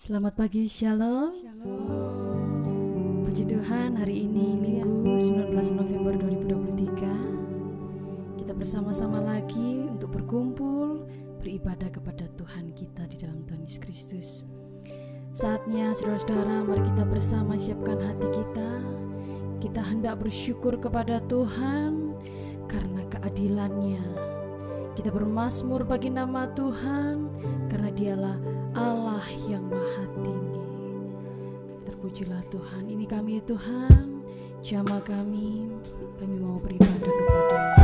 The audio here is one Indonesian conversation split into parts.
Selamat pagi, Shalom. Puji Tuhan, hari ini Minggu 19 November 2023 Kita bersama-sama lagi untuk berkumpul Beribadah kepada Tuhan kita di dalam Tuhan Yesus Kristus. Saatnya saudara-saudara mari kita bersama siapkan hati kita. Kita hendak bersyukur kepada Tuhan Karena keadilannya. Kita bermasmur bagi nama Tuhan Karena dialah Allah yang maha tinggi. Terpujilah Tuhan. Ini kami Tuhan. Jama kami Kami mau beribadah kepada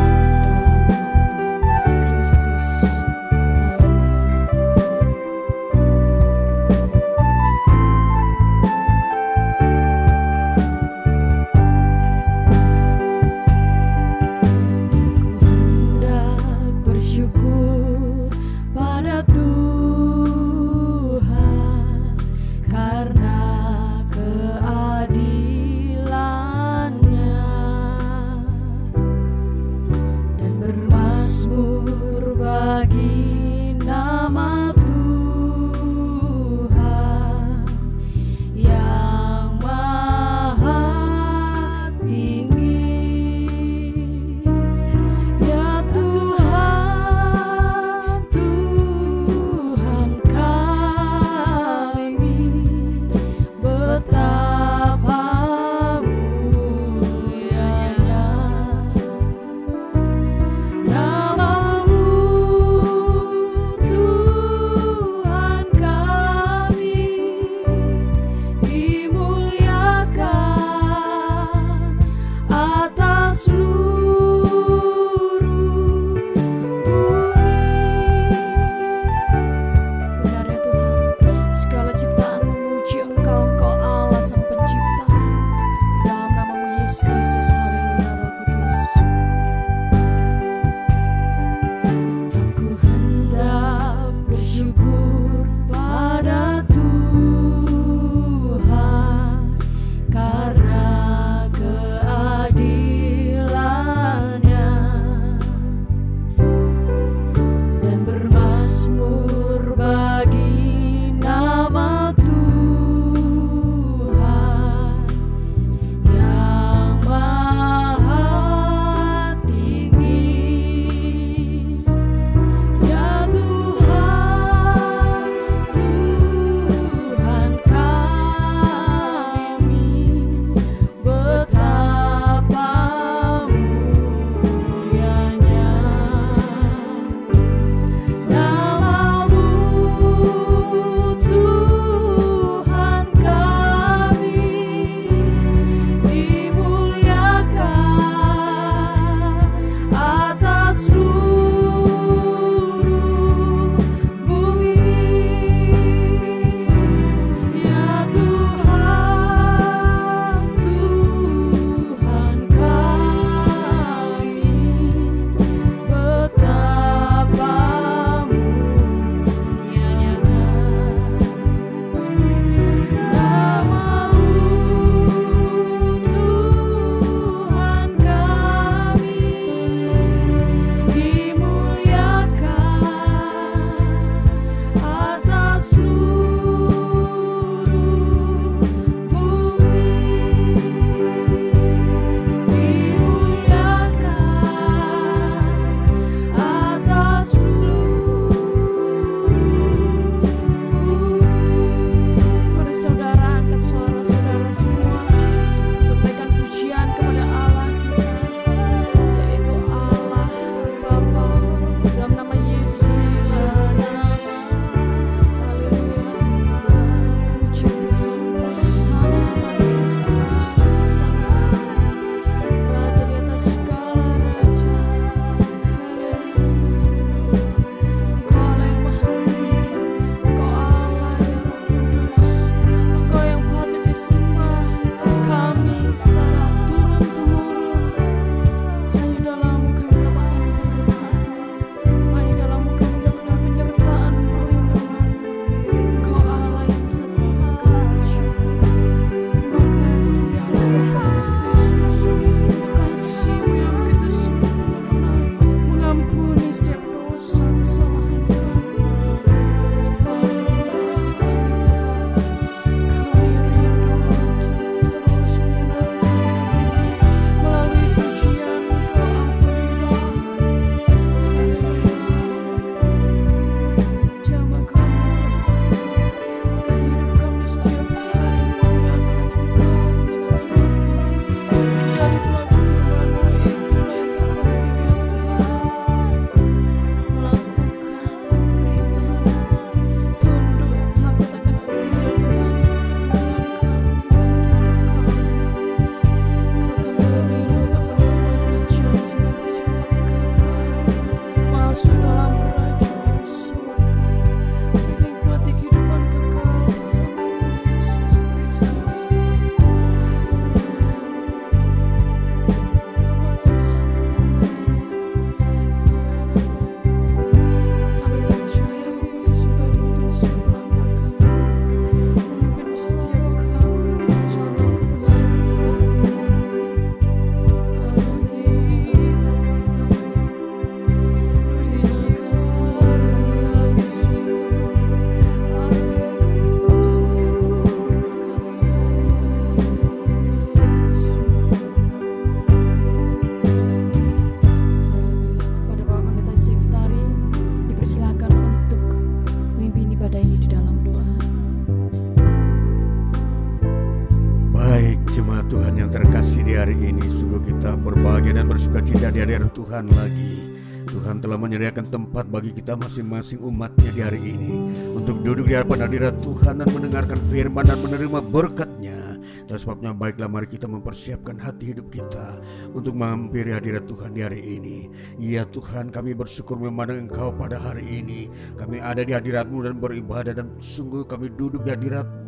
Tuhan lagi. Tuhan telah menyediakan tempat bagi kita masing-masing umatnya di hari ini. Untuk duduk di hadapan hadirat Tuhan dan mendengarkan firman dan menerima berkatnya. Dan sebabnya baiklah mari kita mempersiapkan hati hidup kita untuk menghampiri hadirat Tuhan di hari ini. Ya Tuhan kami bersyukur memandang Engkau pada hari ini. Kami ada di hadiratmu dan beribadah dan sungguh kami duduk di hadiratmu.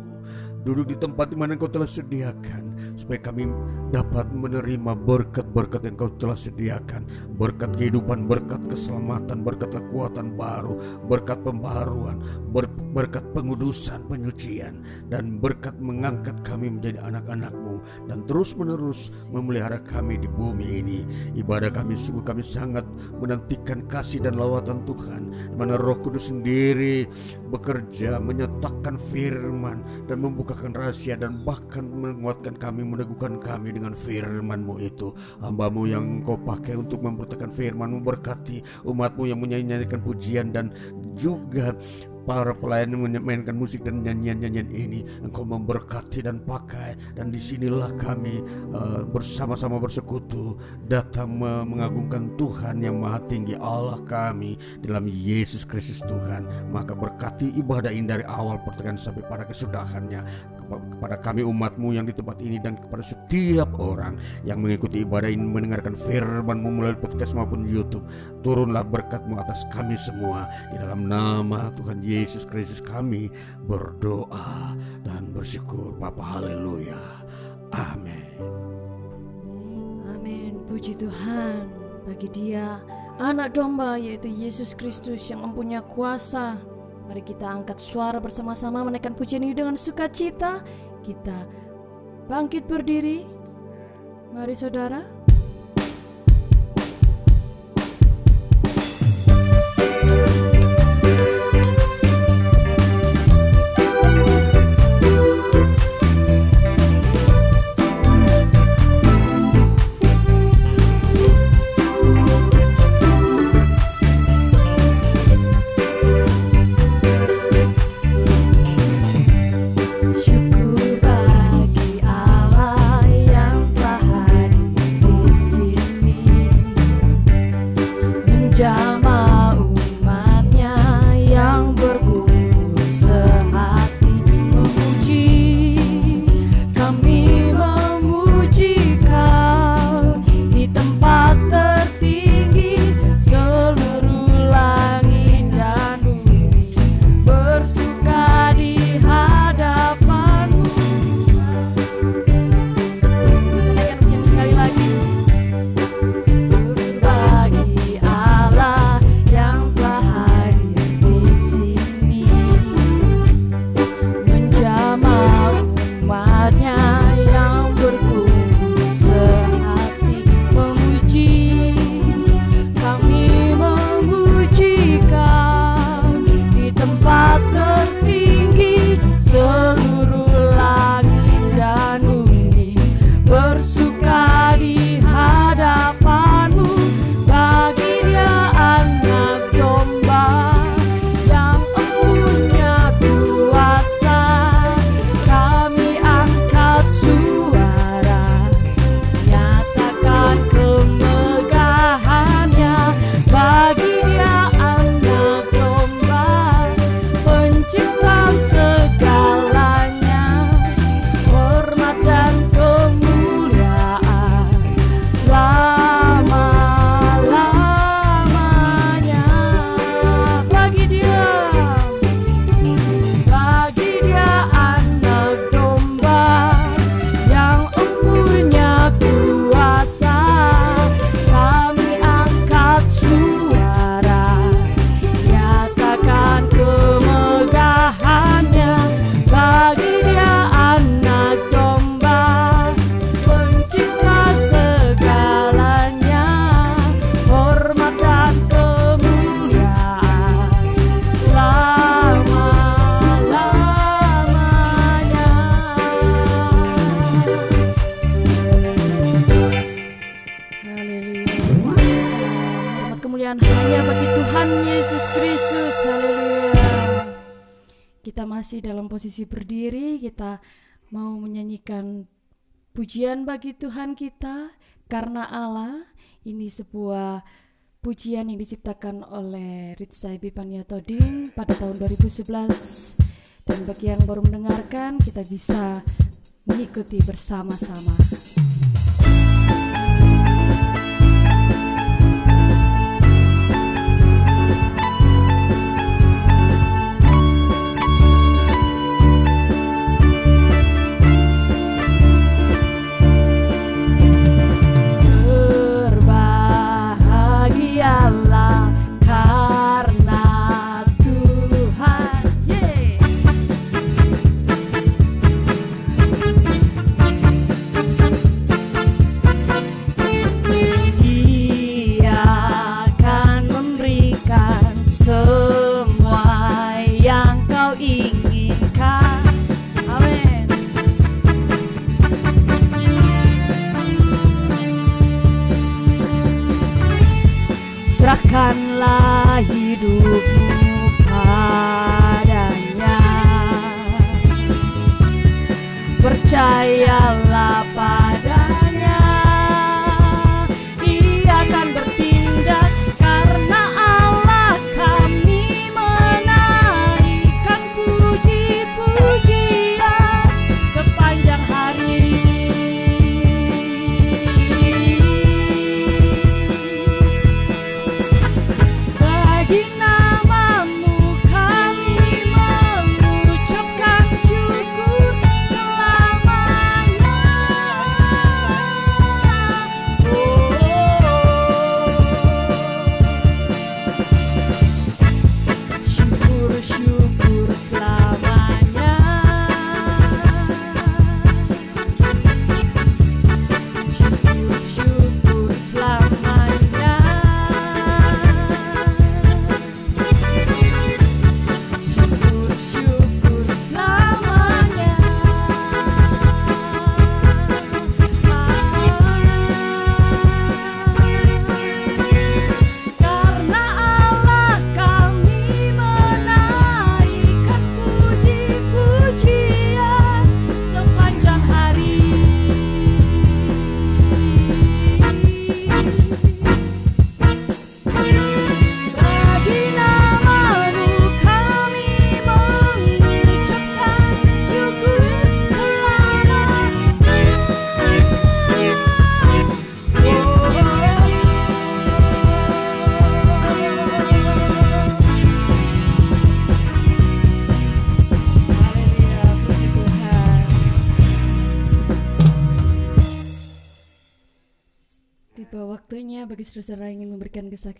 Duduk di tempat di mana Engkau telah sediakan supaya kami dapat menerima berkat-berkat yang Engkau telah sediakan. Berkat kehidupan, berkat keselamatan, berkat kekuatan baru, berkat pembaharuan, ber berkat pengudusan, penyucian dan berkat mengangkat kami menjadi anak-anakmu dan terus-menerus memelihara kami di bumi ini. Ibadah kami sungguh kami sangat menantikan kasih dan lawatan Tuhan. Mana roh kudus sendiri bekerja menyatakan firman dan membuka membukakan rahasia dan bahkan menguatkan kami, meneguhkan kami dengan firman-Mu itu. Hambamu yang kau pakai untuk memberitakan firman-Mu berkati umatmu yang menyanyikan pujian dan juga para pelayan yang memainkan musik dan nyanyian-nyanyian ini. Engkau memberkati dan pakai dan di sinilah kami uh, bersama-sama bersekutu datang mengagungkan Tuhan yang maha tinggi Allah kami dalam Yesus Kristus Tuhan. Maka berkati ibadah ini dari awal pertengahan sampai pada kesudahannya kepada kami umatmu yang di tempat ini dan kepada setiap orang yang mengikuti ibadah ini mendengarkan firmanmu melalui podcast maupun Youtube. Turunlah berkatmu atas kami semua. Di dalam nama Tuhan Yesus Kristus kami berdoa dan bersyukur. Bapa haleluya. Amin. Amin. Puji Tuhan bagi dia anak domba yaitu Yesus Kristus yang mempunyai kuasa Mari kita angkat suara bersama-sama menaikkan pujian ini dengan sukacita. Kita bangkit berdiri. Mari saudara. kemuliaan hanya bagi Tuhan Yesus Kristus. Haleluya. Kita masih dalam posisi berdiri, kita mau menyanyikan pujian bagi Tuhan kita karena Allah. Ini sebuah pujian yang diciptakan oleh Ritsai Bipania Toding pada tahun 2011. Dan bagi yang baru mendengarkan, kita bisa mengikuti bersama-sama. Saudara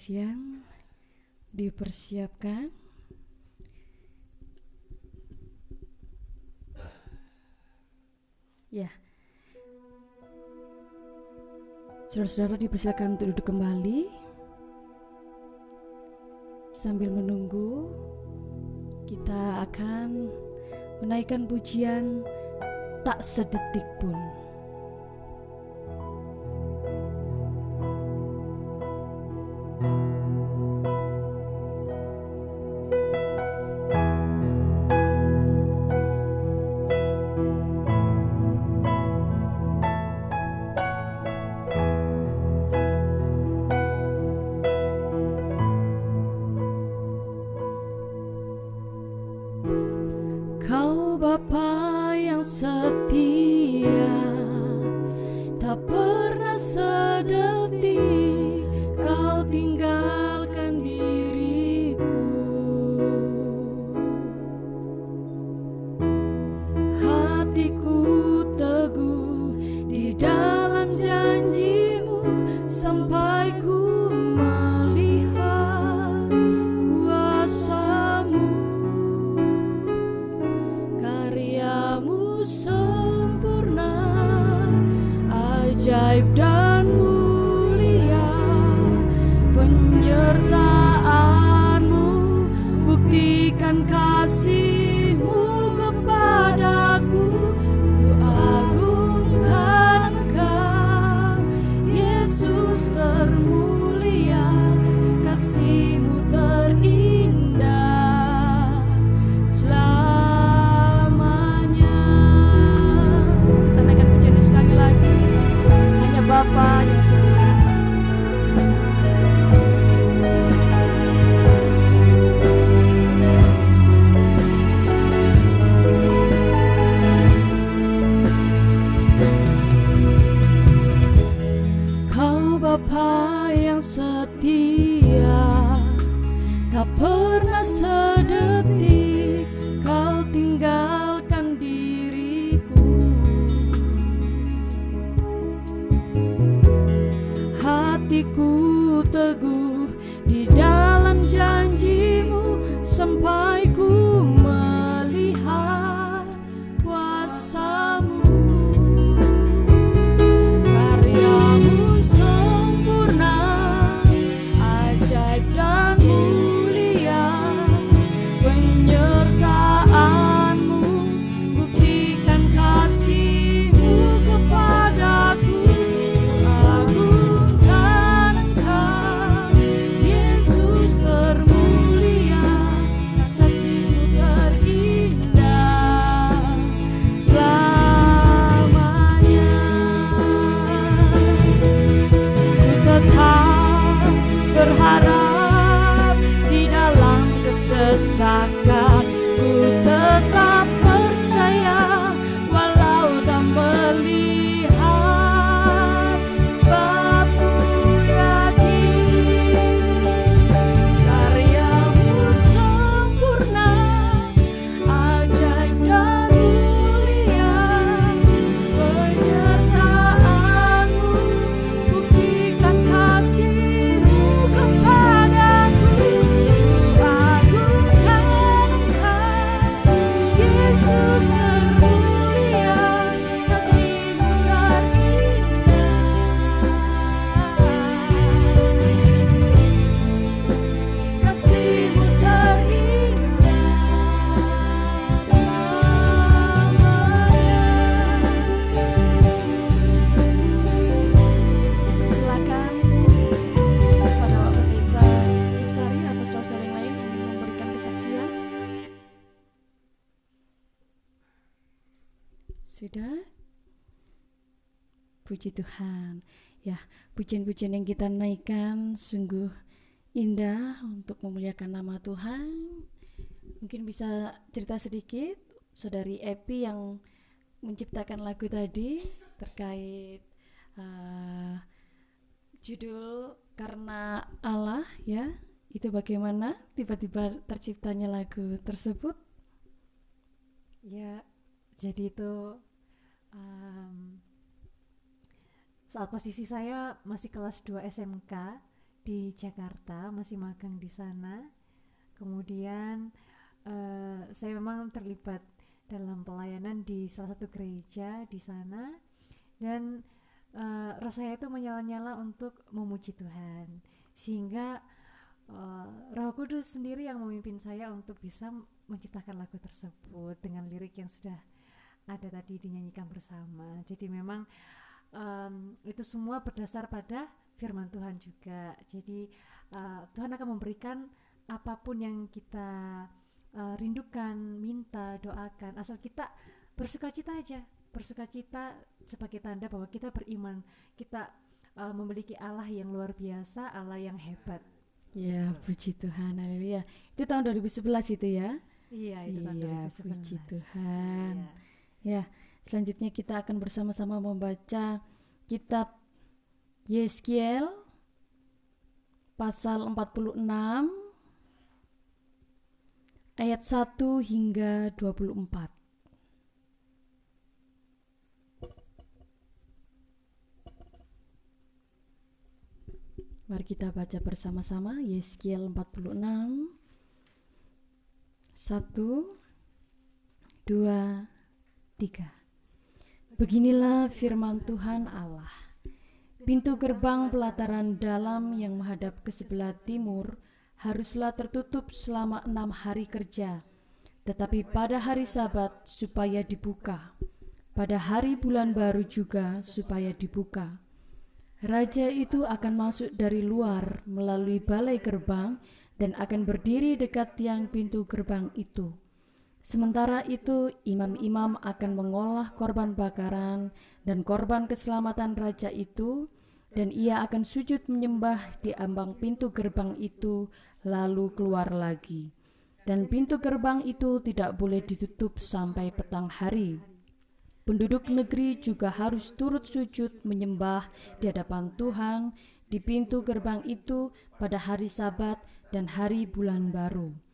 kesaksian, dipersiapkan. Ya. Saudara-saudara dipersilakan untuk duduk kembali. Sambil menunggu, kita akan menaikkan pujian tak sedetik pun. pujian-pujian yang kita naikkan sungguh indah untuk memuliakan nama Tuhan. Mungkin bisa cerita sedikit Saudari Epi yang menciptakan lagu tadi terkait uh, judul karena Allah ya itu bagaimana tiba-tiba terciptanya lagu tersebut ya jadi itu um, saat posisi saya masih kelas 2 SMK di Jakarta masih magang di sana. Kemudian uh, saya memang terlibat dalam pelayanan di salah satu gereja di sana. Dan uh, rasanya itu menyala-nyala untuk memuji Tuhan. Sehingga uh, Roh Kudus sendiri yang memimpin saya untuk bisa menciptakan lagu tersebut dengan lirik yang sudah ada tadi dinyanyikan bersama. Jadi memang um, itu semua berdasar pada firman Tuhan juga jadi uh, Tuhan akan memberikan apa pun yang kita uh, rindukan minta doakan asal kita bersuka cita aja bersuka cita sebagai tanda bahwa kita beriman, kita uh, memiliki Allah yang luar biasa, Allah yang hebat. Ya, puji Tuhan, haleluya. Itu tahun 2011 itu ya? Iya, itu tahun iya, 2011. puji Tuhan. Iya. Ya, selanjutnya kita akan bersama-sama membaca kitab Yeskiel pasal 46 ayat 1 hingga 24. Mari kita baca bersama-sama Yeskiel 46 1 2 3 Beginilah firman Tuhan Allah. Pintu gerbang pelataran dalam yang menghadap ke sebelah timur haruslah tertutup selama enam hari kerja, tetapi pada hari sabat supaya dibuka, pada hari bulan baru juga supaya dibuka. Raja itu akan masuk dari luar melalui balai gerbang dan akan berdiri dekat tiang pintu gerbang itu. Sementara itu, imam-imam akan mengolah korban bakaran dan korban keselamatan raja itu, dan ia akan sujud menyembah di ambang pintu gerbang itu, lalu keluar lagi. Dan pintu gerbang itu tidak boleh ditutup sampai petang hari. Penduduk negeri juga harus turut sujud menyembah di hadapan Tuhan di pintu gerbang itu pada hari Sabat dan hari bulan baru.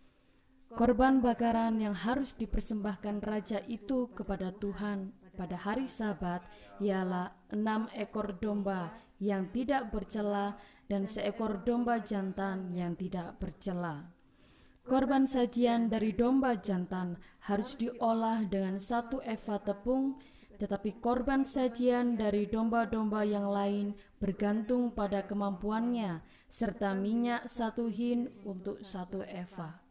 Korban bakaran yang harus dipersembahkan raja itu kepada Tuhan pada hari Sabat ialah enam ekor domba yang tidak bercela dan seekor domba jantan yang tidak bercela. Korban sajian dari domba jantan harus diolah dengan satu eva tepung, tetapi korban sajian dari domba-domba yang lain bergantung pada kemampuannya, serta minyak satu hin untuk satu eva.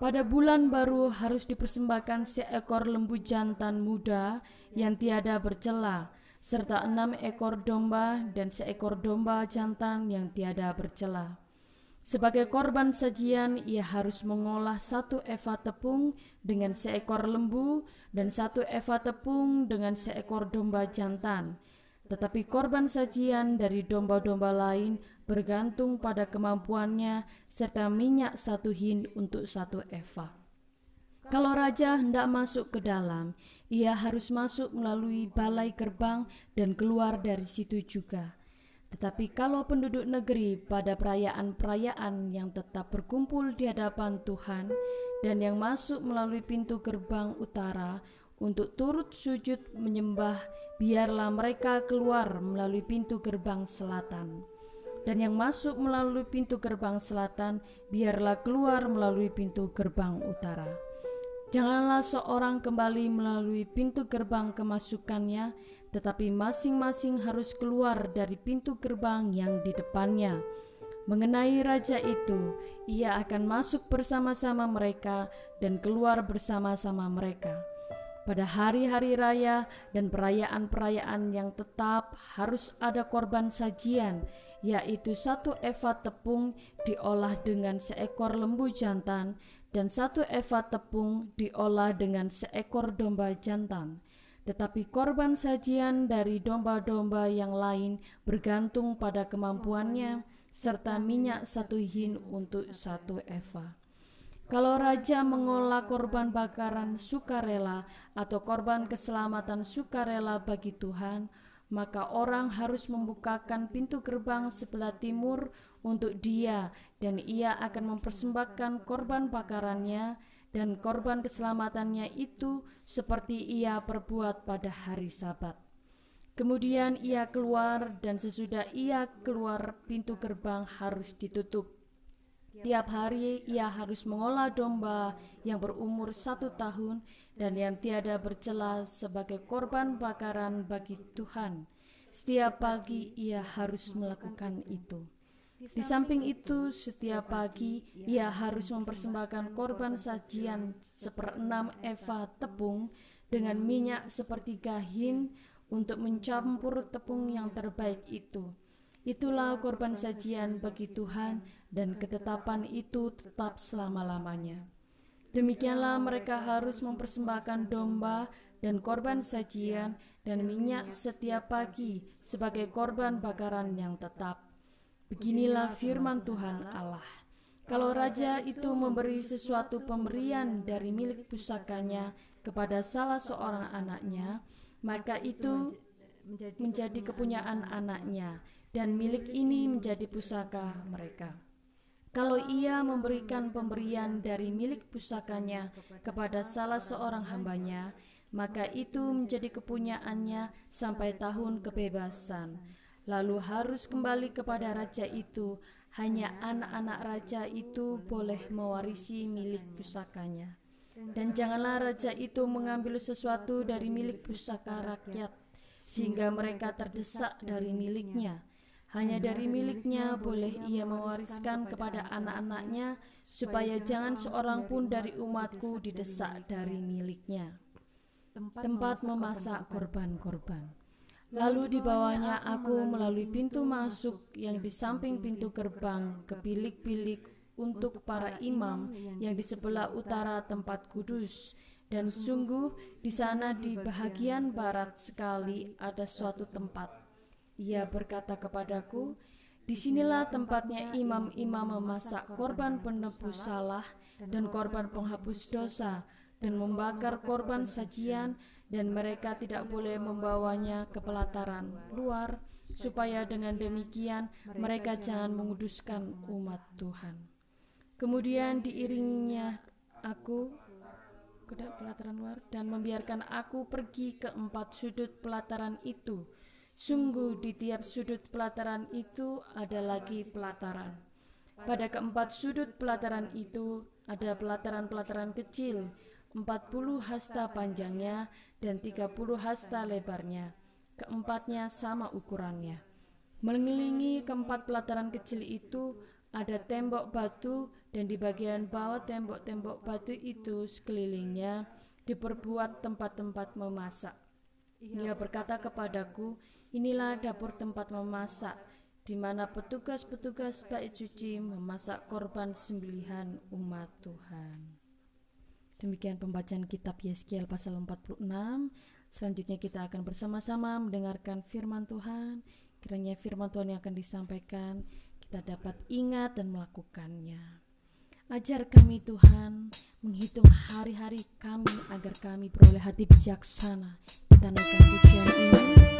Pada bulan baru harus dipersembahkan seekor lembu jantan muda yang tiada bercela, serta enam ekor domba dan seekor domba jantan yang tiada bercela. Sebagai korban sajian, ia harus mengolah satu eva tepung dengan seekor lembu dan satu eva tepung dengan seekor domba jantan. Tetapi korban sajian dari domba-domba lain bergantung pada kemampuannya serta minyak satu hin untuk satu eva. Kalau raja hendak masuk ke dalam, ia harus masuk melalui balai gerbang dan keluar dari situ juga tetapi kalau penduduk negeri pada perayaan-perayaan yang tetap berkumpul di hadapan Tuhan dan yang masuk melalui pintu gerbang utara untuk turut sujud menyembah, biarlah mereka keluar melalui pintu gerbang selatan. Dan yang masuk melalui pintu gerbang selatan, biarlah keluar melalui pintu gerbang utara. Janganlah seorang kembali melalui pintu gerbang kemasukannya, tetapi masing-masing harus keluar dari pintu gerbang yang di depannya. Mengenai raja itu, ia akan masuk bersama-sama mereka dan keluar bersama-sama mereka. Pada hari-hari raya dan perayaan-perayaan yang tetap harus ada korban sajian, yaitu satu eva tepung diolah dengan seekor lembu jantan dan satu eva tepung diolah dengan seekor domba jantan Tetapi korban sajian dari domba-domba yang lain bergantung pada kemampuannya, serta minyak satu hin untuk satu eva. Kalau raja mengolah korban bakaran sukarela atau korban keselamatan sukarela bagi Tuhan, maka orang harus membukakan pintu gerbang sebelah timur untuk dia, dan ia akan mempersembahkan korban bakarannya dan korban keselamatannya itu seperti ia perbuat pada hari Sabat. Kemudian ia keluar, dan sesudah ia keluar, pintu gerbang harus ditutup. Tiap hari ia harus mengolah domba yang berumur satu tahun dan yang tiada bercela sebagai korban bakaran bagi Tuhan. Setiap pagi ia harus melakukan itu. Di samping itu, setiap pagi ia harus mempersembahkan korban sajian seperenam eva tepung dengan minyak seperti gahin untuk mencampur tepung yang terbaik itu. Itulah korban sajian bagi Tuhan dan ketetapan itu tetap selama-lamanya. Demikianlah mereka harus mempersembahkan domba dan korban sajian dan minyak setiap pagi sebagai korban bakaran yang tetap Beginilah firman Tuhan Allah. Kalau raja itu memberi sesuatu pemberian dari milik pusakanya kepada salah seorang anaknya, maka itu menjadi kepunyaan anaknya, dan milik ini menjadi pusaka mereka. Kalau ia memberikan pemberian dari milik pusakanya kepada salah seorang hambanya, maka itu menjadi kepunyaannya sampai tahun kebebasan lalu harus kembali kepada raja itu. Hanya anak-anak raja itu boleh mewarisi milik pusakanya. Dan janganlah raja itu mengambil sesuatu dari milik pusaka rakyat, sehingga mereka terdesak dari miliknya. Hanya dari miliknya boleh ia mewariskan kepada anak-anaknya, supaya jangan seorang pun dari umatku didesak dari miliknya. Tempat memasak korban-korban. Lalu dibawanya aku melalui pintu masuk yang di samping pintu gerbang ke bilik-bilik untuk para imam yang di sebelah utara tempat kudus. Dan sungguh di sana di bahagian barat sekali ada suatu tempat. Ia berkata kepadaku, Di sinilah tempatnya imam-imam memasak korban penebus salah dan korban penghapus dosa dan membakar korban sajian dan mereka tidak boleh membawanya ke pelataran luar supaya dengan demikian mereka jangan menguduskan umat Tuhan. Kemudian diiringnya aku ke pelataran luar dan membiarkan aku pergi ke empat sudut pelataran itu. Sungguh di tiap sudut pelataran itu ada lagi pelataran. Pada keempat sudut pelataran itu ada pelataran-pelataran kecil 40 hasta panjangnya dan 30 hasta lebarnya. Keempatnya sama ukurannya. Mengelilingi keempat pelataran kecil itu ada tembok batu dan di bagian bawah tembok-tembok batu itu sekelilingnya diperbuat tempat-tempat memasak. Ia berkata kepadaku, inilah dapur tempat memasak, di mana petugas-petugas bait suci memasak korban sembelihan umat Tuhan. Demikian pembacaan kitab Yeskiel pasal 46. Selanjutnya kita akan bersama-sama mendengarkan firman Tuhan. Kiranya firman Tuhan yang akan disampaikan kita dapat ingat dan melakukannya. Ajar kami Tuhan menghitung hari-hari kami agar kami beroleh hati bijaksana. Kita naikkan pujian ini.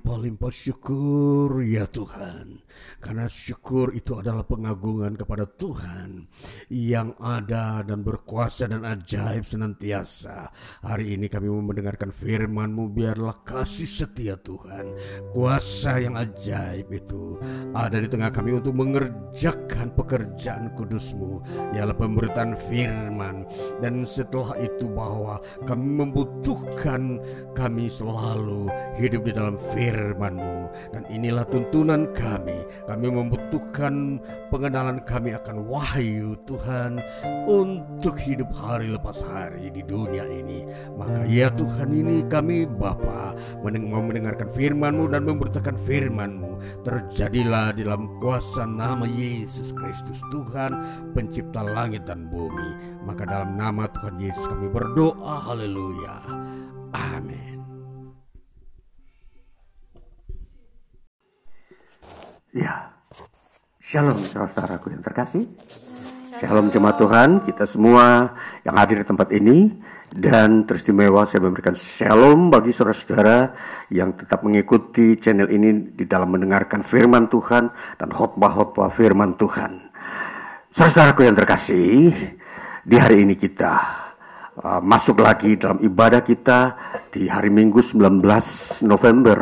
Berlimpah-limpah syukur ya Tuhan. Karena syukur itu adalah pengagungan kepada Tuhan yang ada dan berkuasa dan ajaib senantiasa. Hari ini kami mau mendengarkan firman-Mu biarlah kasih setia Tuhan. Kuasa yang ajaib itu ada di tengah kami untuk mengerjakan pekerjaan kudus-Mu. Ialah pemberitaan firman. Dan setelah itu bahwa kami membutuhkan kami selalu hidup di dalam firman-Mu. Dan inilah tuntunan kami kami membutuhkan pengenalan kami akan wahyu Tuhan untuk hidup hari lepas hari di dunia ini. Maka ya Tuhan ini kami Bapa mau mendengarkan firman-Mu dan memberitakan firman-Mu. Terjadilah dalam kuasa nama Yesus Kristus Tuhan pencipta langit dan bumi. Maka dalam nama Tuhan Yesus kami berdoa. Haleluya. Amin. Ya, Shalom saudara-saudaraku yang terkasih. Shalom jemaat Tuhan, kita semua yang hadir di tempat ini dan teristimewa saya memberikan shalom bagi saudara-saudara yang tetap mengikuti channel ini di dalam mendengarkan firman Tuhan dan khotbah-khotbah firman Tuhan. Saudara-saudaraku yang terkasih, di hari ini kita uh, masuk lagi dalam ibadah kita di hari Minggu 19 November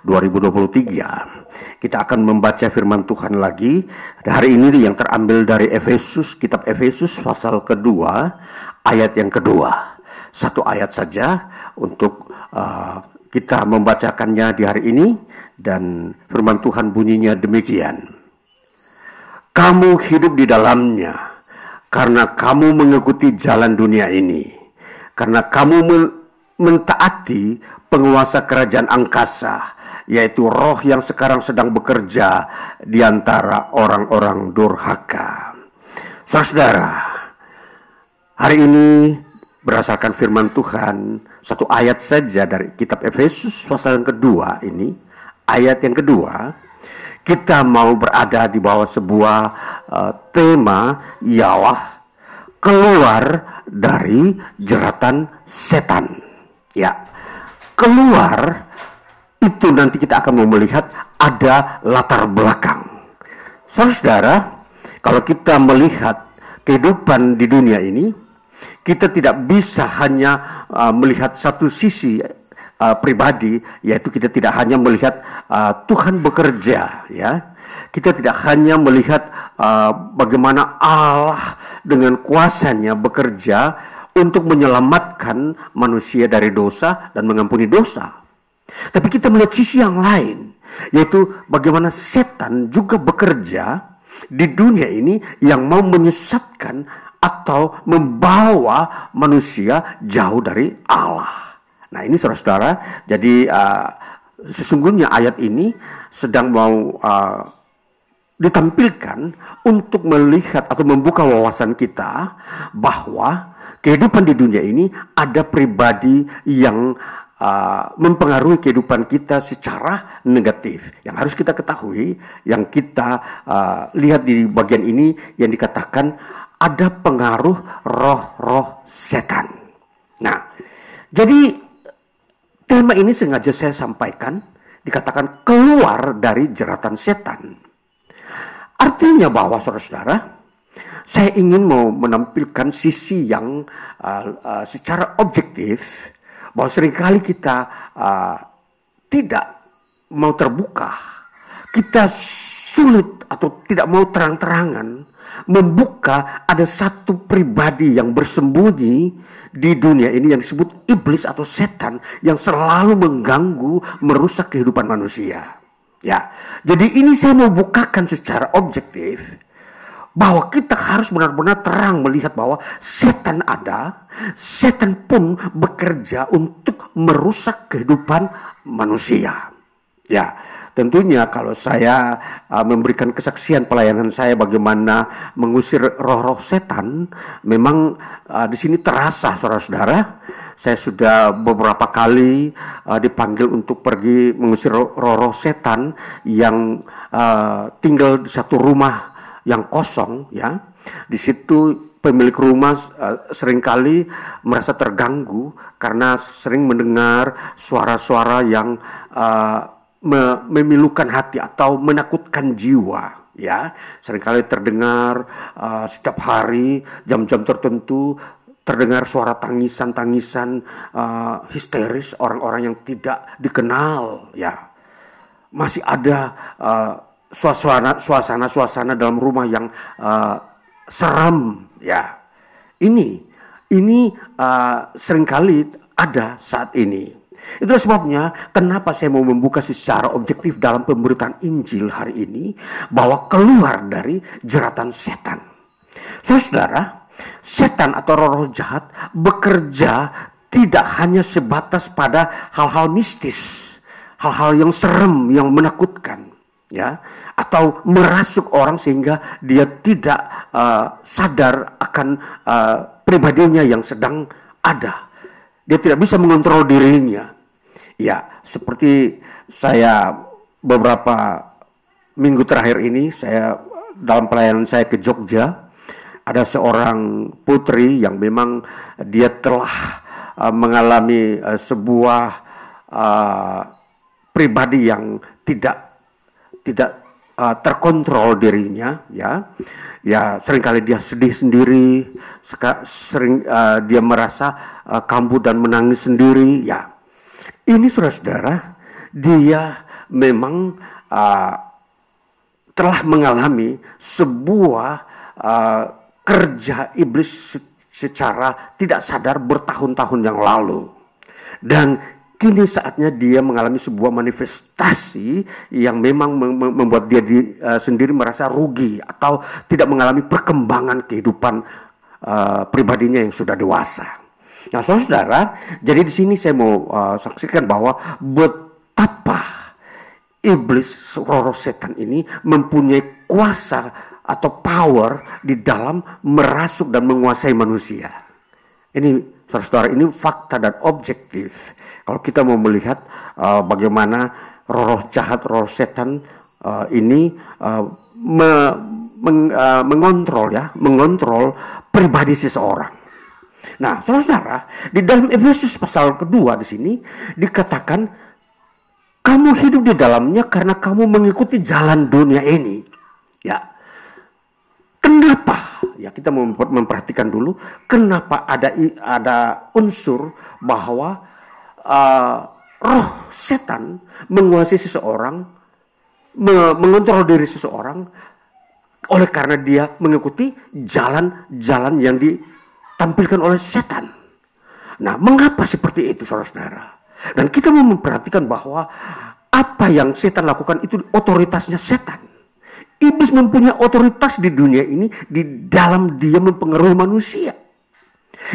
2023. Kita akan membaca firman Tuhan lagi. Hari ini yang terambil dari Efesus, kitab Efesus pasal kedua, ayat yang kedua. Satu ayat saja untuk uh, kita membacakannya di hari ini dan firman Tuhan bunyinya demikian. Kamu hidup di dalamnya karena kamu mengikuti jalan dunia ini. Karena kamu mentaati penguasa kerajaan angkasa, yaitu roh yang sekarang sedang bekerja di antara orang-orang durhaka. Saudara, hari ini berdasarkan firman Tuhan, satu ayat saja dari kitab Efesus pasal yang kedua ini, ayat yang kedua, kita mau berada di bawah sebuah uh, tema ialah keluar dari jeratan setan. Ya, keluar itu nanti kita akan melihat ada latar belakang. Saudara, kalau kita melihat kehidupan di dunia ini, kita tidak bisa hanya uh, melihat satu sisi uh, pribadi, yaitu kita tidak hanya melihat uh, Tuhan bekerja, ya. Kita tidak hanya melihat uh, bagaimana Allah dengan kuasanya bekerja untuk menyelamatkan manusia dari dosa dan mengampuni dosa. Tapi kita melihat sisi yang lain, yaitu bagaimana setan juga bekerja di dunia ini yang mau menyesatkan atau membawa manusia jauh dari Allah. Nah ini saudara-saudara, jadi uh, sesungguhnya ayat ini sedang mau uh, ditampilkan untuk melihat atau membuka wawasan kita bahwa kehidupan di dunia ini ada pribadi yang uh, mempengaruhi kehidupan kita secara negatif. Yang harus kita ketahui, yang kita uh, lihat di bagian ini yang dikatakan ada pengaruh roh-roh setan. Nah, jadi Tema ini sengaja saya sampaikan, dikatakan keluar dari jeratan setan. Artinya bahwa saudara-saudara, saya ingin mau menampilkan sisi yang uh, uh, secara objektif, bahwa sering kali kita uh, tidak mau terbuka, kita sulit atau tidak mau terang-terangan membuka ada satu pribadi yang bersembunyi di dunia ini yang disebut iblis atau setan yang selalu mengganggu, merusak kehidupan manusia. Ya, jadi ini saya mau bukakan secara objektif bahwa kita harus benar-benar terang melihat bahwa setan ada, setan pun bekerja untuk merusak kehidupan manusia. Ya, Tentunya kalau saya uh, memberikan kesaksian pelayanan saya bagaimana mengusir roh-roh setan, memang uh, di sini terasa saudara-saudara. Saya sudah beberapa kali uh, dipanggil untuk pergi mengusir roh-roh setan yang uh, tinggal di satu rumah yang kosong ya. Di situ pemilik rumah uh, sering kali merasa terganggu karena sering mendengar suara-suara yang uh, me memilukan hati atau menakutkan jiwa ya sering kali terdengar uh, setiap hari jam-jam tertentu terdengar suara tangisan-tangisan uh, histeris orang-orang yang tidak dikenal ya masih ada uh, suasana suasana suasana dalam rumah yang uh, seram ya. Ini ini uh, sering kali ada saat ini. Itulah sebabnya kenapa saya mau membuka secara objektif dalam pemberitaan Injil hari ini bahwa keluar dari jeratan setan. Saudara, setan atau roh-roh jahat bekerja tidak hanya sebatas pada hal-hal mistis, hal-hal yang serem, yang menakutkan, ya, atau merasuk orang sehingga dia tidak uh, sadar akan uh, pribadinya yang sedang ada. Dia tidak bisa mengontrol dirinya. Ya, seperti saya beberapa minggu terakhir ini saya dalam pelayanan saya ke Jogja ada seorang putri yang memang dia telah uh, mengalami uh, sebuah uh, pribadi yang tidak tidak uh, terkontrol dirinya ya. Ya sering kali dia sedih sendiri sering uh, dia merasa uh, kambuh dan menangis sendiri ya. Ini saudara-saudara dia memang uh, telah mengalami sebuah uh, kerja iblis secara tidak sadar bertahun-tahun yang lalu. Dan kini saatnya dia mengalami sebuah manifestasi yang memang membuat dia di, uh, sendiri merasa rugi atau tidak mengalami perkembangan kehidupan uh, pribadinya yang sudah dewasa. Nah, saudara, jadi di sini saya mau uh, saksikan bahwa betapa iblis roh setan ini mempunyai kuasa atau power di dalam merasuk dan menguasai manusia. Ini saudara-saudara ini fakta dan objektif kalau kita mau melihat uh, bagaimana roh jahat, roh setan uh, ini uh, me, meng, uh, mengontrol ya, mengontrol pribadi seseorang. Nah, saudara-saudara, di dalam Efesus pasal kedua di sini dikatakan kamu hidup di dalamnya karena kamu mengikuti jalan dunia ini. Ya. Kenapa? Ya, kita memperhatikan dulu kenapa ada ada unsur bahwa uh, roh setan menguasai seseorang, me mengontrol diri seseorang oleh karena dia mengikuti jalan-jalan yang ditampilkan oleh setan. Nah, mengapa seperti itu, saudara-saudara? Dan kita mau memperhatikan bahwa apa yang setan lakukan itu otoritasnya setan. Iblis mempunyai otoritas di dunia ini di dalam dia mempengaruhi manusia.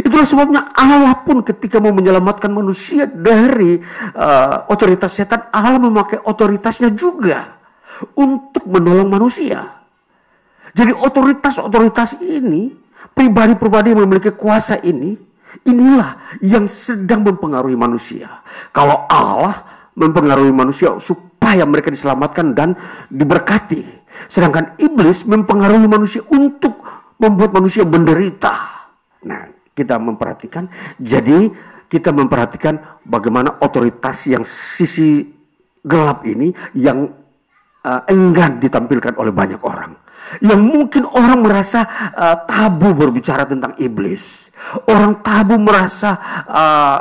Itulah sebabnya Allah pun ketika mau menyelamatkan manusia dari uh, otoritas setan, Allah memakai otoritasnya juga untuk menolong manusia. Jadi otoritas-otoritas ini, pribadi-pribadi yang memiliki kuasa ini, inilah yang sedang mempengaruhi manusia. Kalau Allah mempengaruhi manusia supaya mereka diselamatkan dan diberkati. Sedangkan iblis mempengaruhi manusia untuk membuat manusia menderita. Nah, kita memperhatikan. Jadi kita memperhatikan bagaimana otoritas yang sisi gelap ini yang uh, enggan ditampilkan oleh banyak orang. Yang mungkin orang merasa uh, tabu berbicara tentang iblis. Orang tabu merasa uh,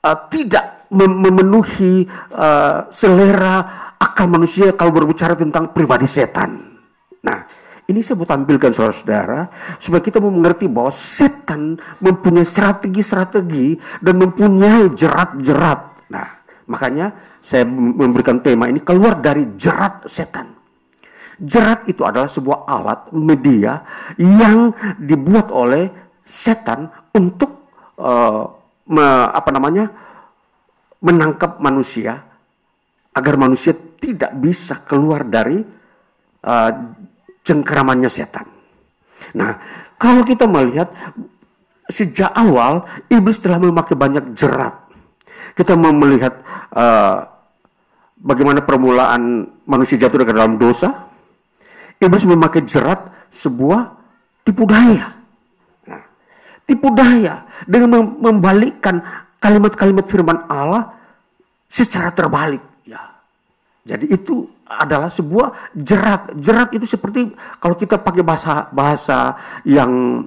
uh, tidak memenuhi uh, selera akal manusia kalau berbicara tentang pribadi setan. Nah, ini saya mau tampilkan saudara-saudara supaya kita mau mengerti bahwa setan mempunyai strategi-strategi dan mempunyai jerat-jerat. Nah, makanya saya memberikan tema ini keluar dari jerat setan. Jerat itu adalah sebuah alat media yang dibuat oleh setan untuk uh, me, apa namanya menangkap manusia agar manusia tidak bisa keluar dari uh, cengkeramannya setan. Nah, kalau kita melihat sejak awal iblis telah memakai banyak jerat. Kita mau melihat uh, bagaimana permulaan manusia jatuh ke dalam dosa. Iblis memakai jerat sebuah tipu daya. Nah, tipu daya dengan membalikkan kalimat-kalimat firman Allah secara terbalik. Ya. Jadi itu adalah sebuah jerat. Jerat itu seperti kalau kita pakai bahasa bahasa yang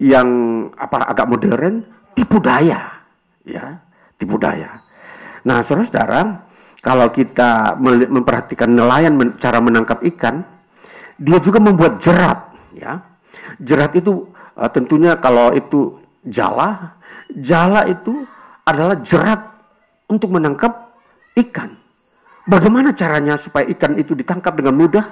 yang apa agak modern, tipu daya, ya, tipu daya. Nah, saudara-saudara, kalau kita memperhatikan nelayan cara menangkap ikan, dia juga membuat jerat, ya. Jerat itu uh, tentunya kalau itu jala, jala itu adalah jerat untuk menangkap ikan. Bagaimana caranya supaya ikan itu ditangkap dengan mudah?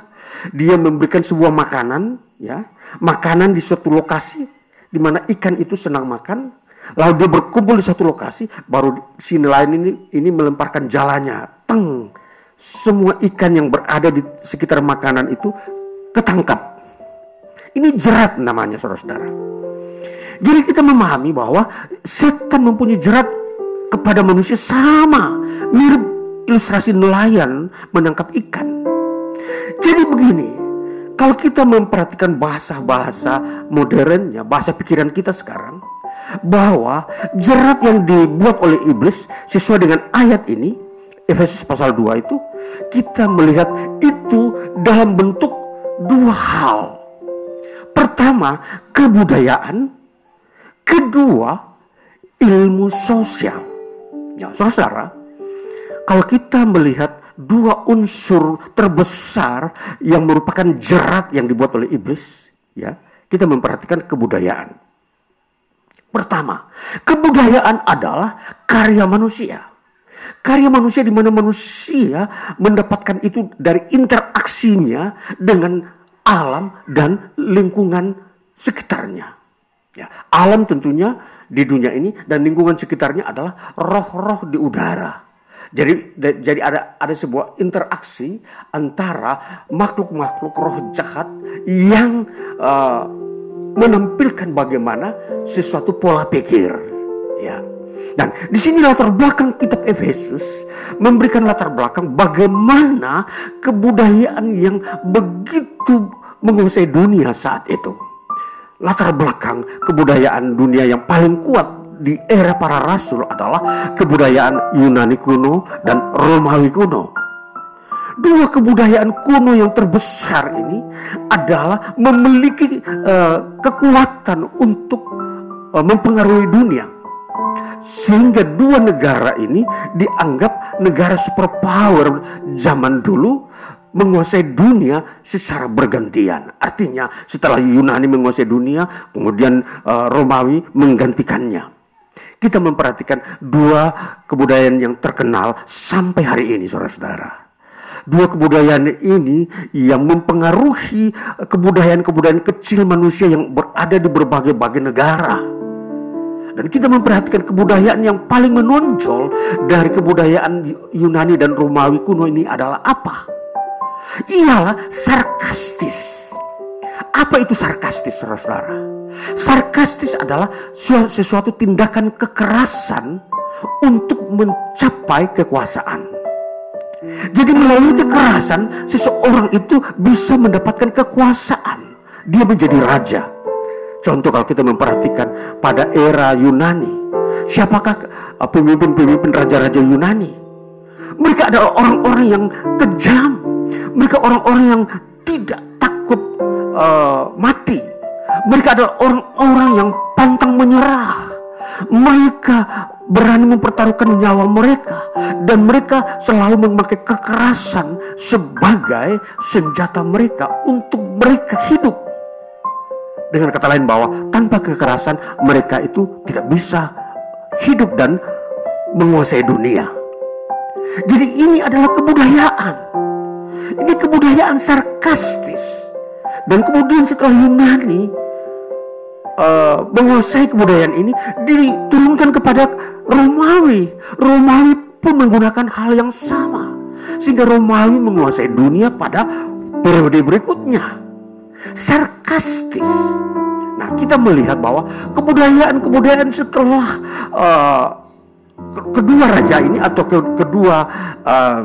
Dia memberikan sebuah makanan, ya, makanan di suatu lokasi di mana ikan itu senang makan, lalu dia berkumpul di satu lokasi, baru si nelayan ini ini melemparkan jalannya, teng, semua ikan yang berada di sekitar makanan itu ketangkap. Ini jerat namanya saudara-saudara. Jadi kita memahami bahwa setan mempunyai jerat kepada manusia sama, mirip ilustrasi nelayan menangkap ikan. Jadi begini, kalau kita memperhatikan bahasa-bahasa modernnya, bahasa pikiran kita sekarang, bahwa jerat yang dibuat oleh iblis sesuai dengan ayat ini, Efesus pasal 2 itu kita melihat itu dalam bentuk dua hal. Pertama, kebudayaan, kedua, ilmu sosial. Ya, saudara, kalau kita melihat dua unsur terbesar yang merupakan jerat yang dibuat oleh iblis, ya, kita memperhatikan kebudayaan. Pertama, kebudayaan adalah karya manusia. Karya manusia di mana manusia mendapatkan itu dari interaksinya dengan alam dan lingkungan sekitarnya. Ya, alam tentunya di dunia ini dan lingkungan sekitarnya adalah roh-roh di udara. Jadi jadi ada ada sebuah interaksi antara makhluk-makhluk roh jahat yang uh, menampilkan bagaimana sesuatu pola pikir, ya. Dan di sini latar belakang kitab Efesus memberikan latar belakang bagaimana kebudayaan yang begitu menguasai dunia saat itu latar belakang kebudayaan dunia yang paling kuat di era para rasul adalah kebudayaan Yunani kuno dan Romawi kuno. Dua kebudayaan kuno yang terbesar ini adalah memiliki uh, kekuatan untuk uh, mempengaruhi dunia. Sehingga dua negara ini dianggap negara superpower zaman dulu menguasai dunia secara bergantian. Artinya setelah Yunani menguasai dunia, kemudian uh, Romawi menggantikannya. Kita memperhatikan dua kebudayaan yang terkenal sampai hari ini, saudara-saudara. Dua kebudayaan ini yang mempengaruhi kebudayaan-kebudayaan kecil manusia yang berada di berbagai-bagai negara. Dan kita memperhatikan kebudayaan yang paling menonjol dari kebudayaan Yunani dan Romawi kuno ini adalah apa? ialah sarkastis. Apa itu sarkastis, saudara-saudara? Sarkastis adalah sesuatu tindakan kekerasan untuk mencapai kekuasaan. Jadi melalui kekerasan, seseorang itu bisa mendapatkan kekuasaan. Dia menjadi raja. Contoh kalau kita memperhatikan pada era Yunani, siapakah uh, pemimpin-pemimpin raja-raja Yunani? Mereka adalah orang-orang yang kejam, mereka orang-orang yang tidak takut uh, mati. Mereka adalah orang-orang yang pantang menyerah. Mereka berani mempertaruhkan nyawa mereka dan mereka selalu memakai kekerasan sebagai senjata mereka untuk mereka hidup. Dengan kata lain bahwa tanpa kekerasan mereka itu tidak bisa hidup dan menguasai dunia. Jadi ini adalah kebudayaan ini kebudayaan sarkastis. Dan kemudian setelah Yunani uh, menguasai kebudayaan ini diturunkan kepada Romawi. Romawi pun menggunakan hal yang sama. Sehingga Romawi menguasai dunia pada periode berikutnya. Sarkastis. Nah, kita melihat bahwa kebudayaan-kebudayaan setelah uh, kedua raja ini atau kedua uh,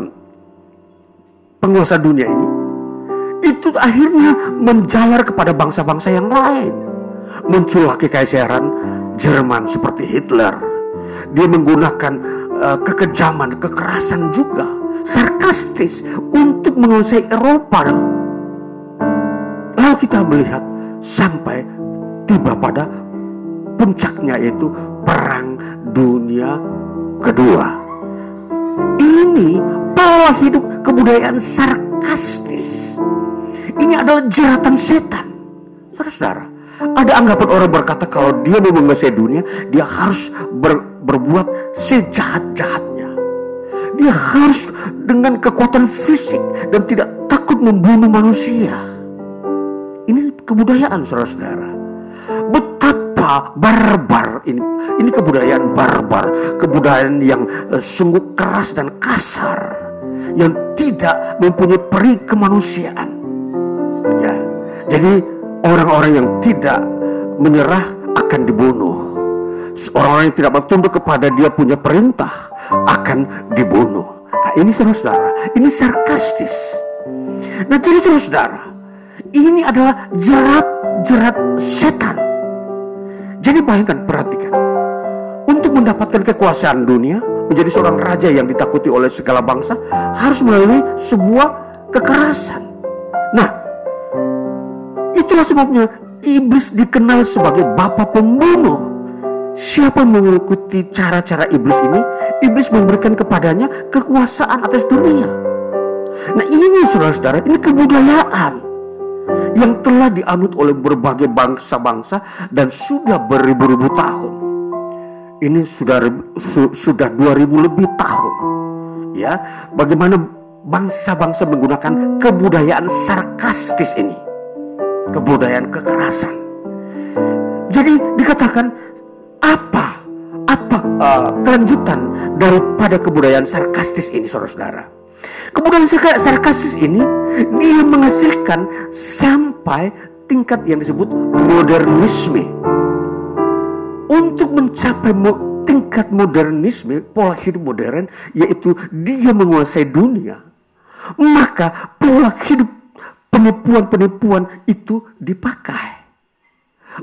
penguasa dunia ini itu akhirnya menjalar kepada bangsa-bangsa yang lain. Muncullah kekaisaran Jerman seperti Hitler. Dia menggunakan uh, kekejaman, kekerasan juga, sarkastis untuk menguasai Eropa. Lalu kita melihat sampai tiba pada puncaknya yaitu perang dunia kedua. Ini pola hidup kebudayaan sarkastis. Ini adalah jeratan setan. Saudara-saudara, ada anggapan orang berkata kalau dia mau menguasai dunia, dia harus ber, berbuat sejahat-jahatnya. Dia harus dengan kekuatan fisik dan tidak takut membunuh manusia. Ini kebudayaan saudara-saudara. Betapa barbar ini. Ini kebudayaan barbar, kebudayaan yang uh, sungguh keras dan kasar yang tidak mempunyai peri kemanusiaan. Ya. Jadi orang-orang yang tidak menyerah akan dibunuh. Orang-orang yang tidak bertunduk kepada dia punya perintah akan dibunuh. Nah, ini saudara-saudara, ini sarkastis. Nah, jadi saudara-saudara, ini adalah jerat-jerat setan. Jadi bayangkan, perhatikan. Untuk mendapatkan kekuasaan dunia, menjadi seorang raja yang ditakuti oleh segala bangsa harus melalui sebuah kekerasan. Nah, itulah sebabnya iblis dikenal sebagai bapak pembunuh. Siapa mengikuti cara-cara iblis ini, iblis memberikan kepadanya kekuasaan atas dunia. Nah ini saudara-saudara, ini kebudayaan yang telah dianut oleh berbagai bangsa-bangsa dan sudah beribu-ribu tahun. Ini sudah su, sudah 2000 lebih tahun. Ya, bagaimana bangsa-bangsa menggunakan kebudayaan sarkastis ini. Kebudayaan kekerasan. Jadi dikatakan apa apa uh, kelanjutan daripada kebudayaan sarkastis ini saudara-saudara kebudayaan sarkastis ini dia menghasilkan sampai tingkat yang disebut modernisme untuk mencapai tingkat modernisme pola hidup modern yaitu dia menguasai dunia maka pola hidup penipuan-penipuan itu dipakai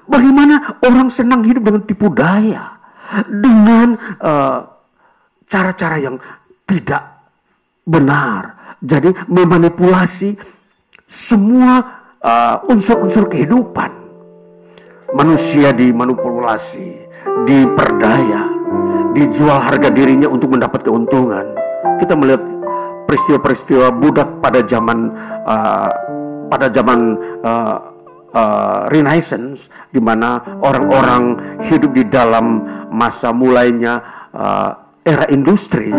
Bagaimana orang senang hidup dengan tipu daya, dengan eh, cara-cara uh, yang tidak benar. Jadi memanipulasi semua uh, unsur-unsur kehidupan. Manusia dimanipulasi, diperdaya, dijual harga dirinya untuk mendapat keuntungan. Kita melihat peristiwa-peristiwa budak pada zaman uh, pada zaman uh, uh, Renaissance di mana orang-orang hidup di dalam masa mulainya uh, era industri.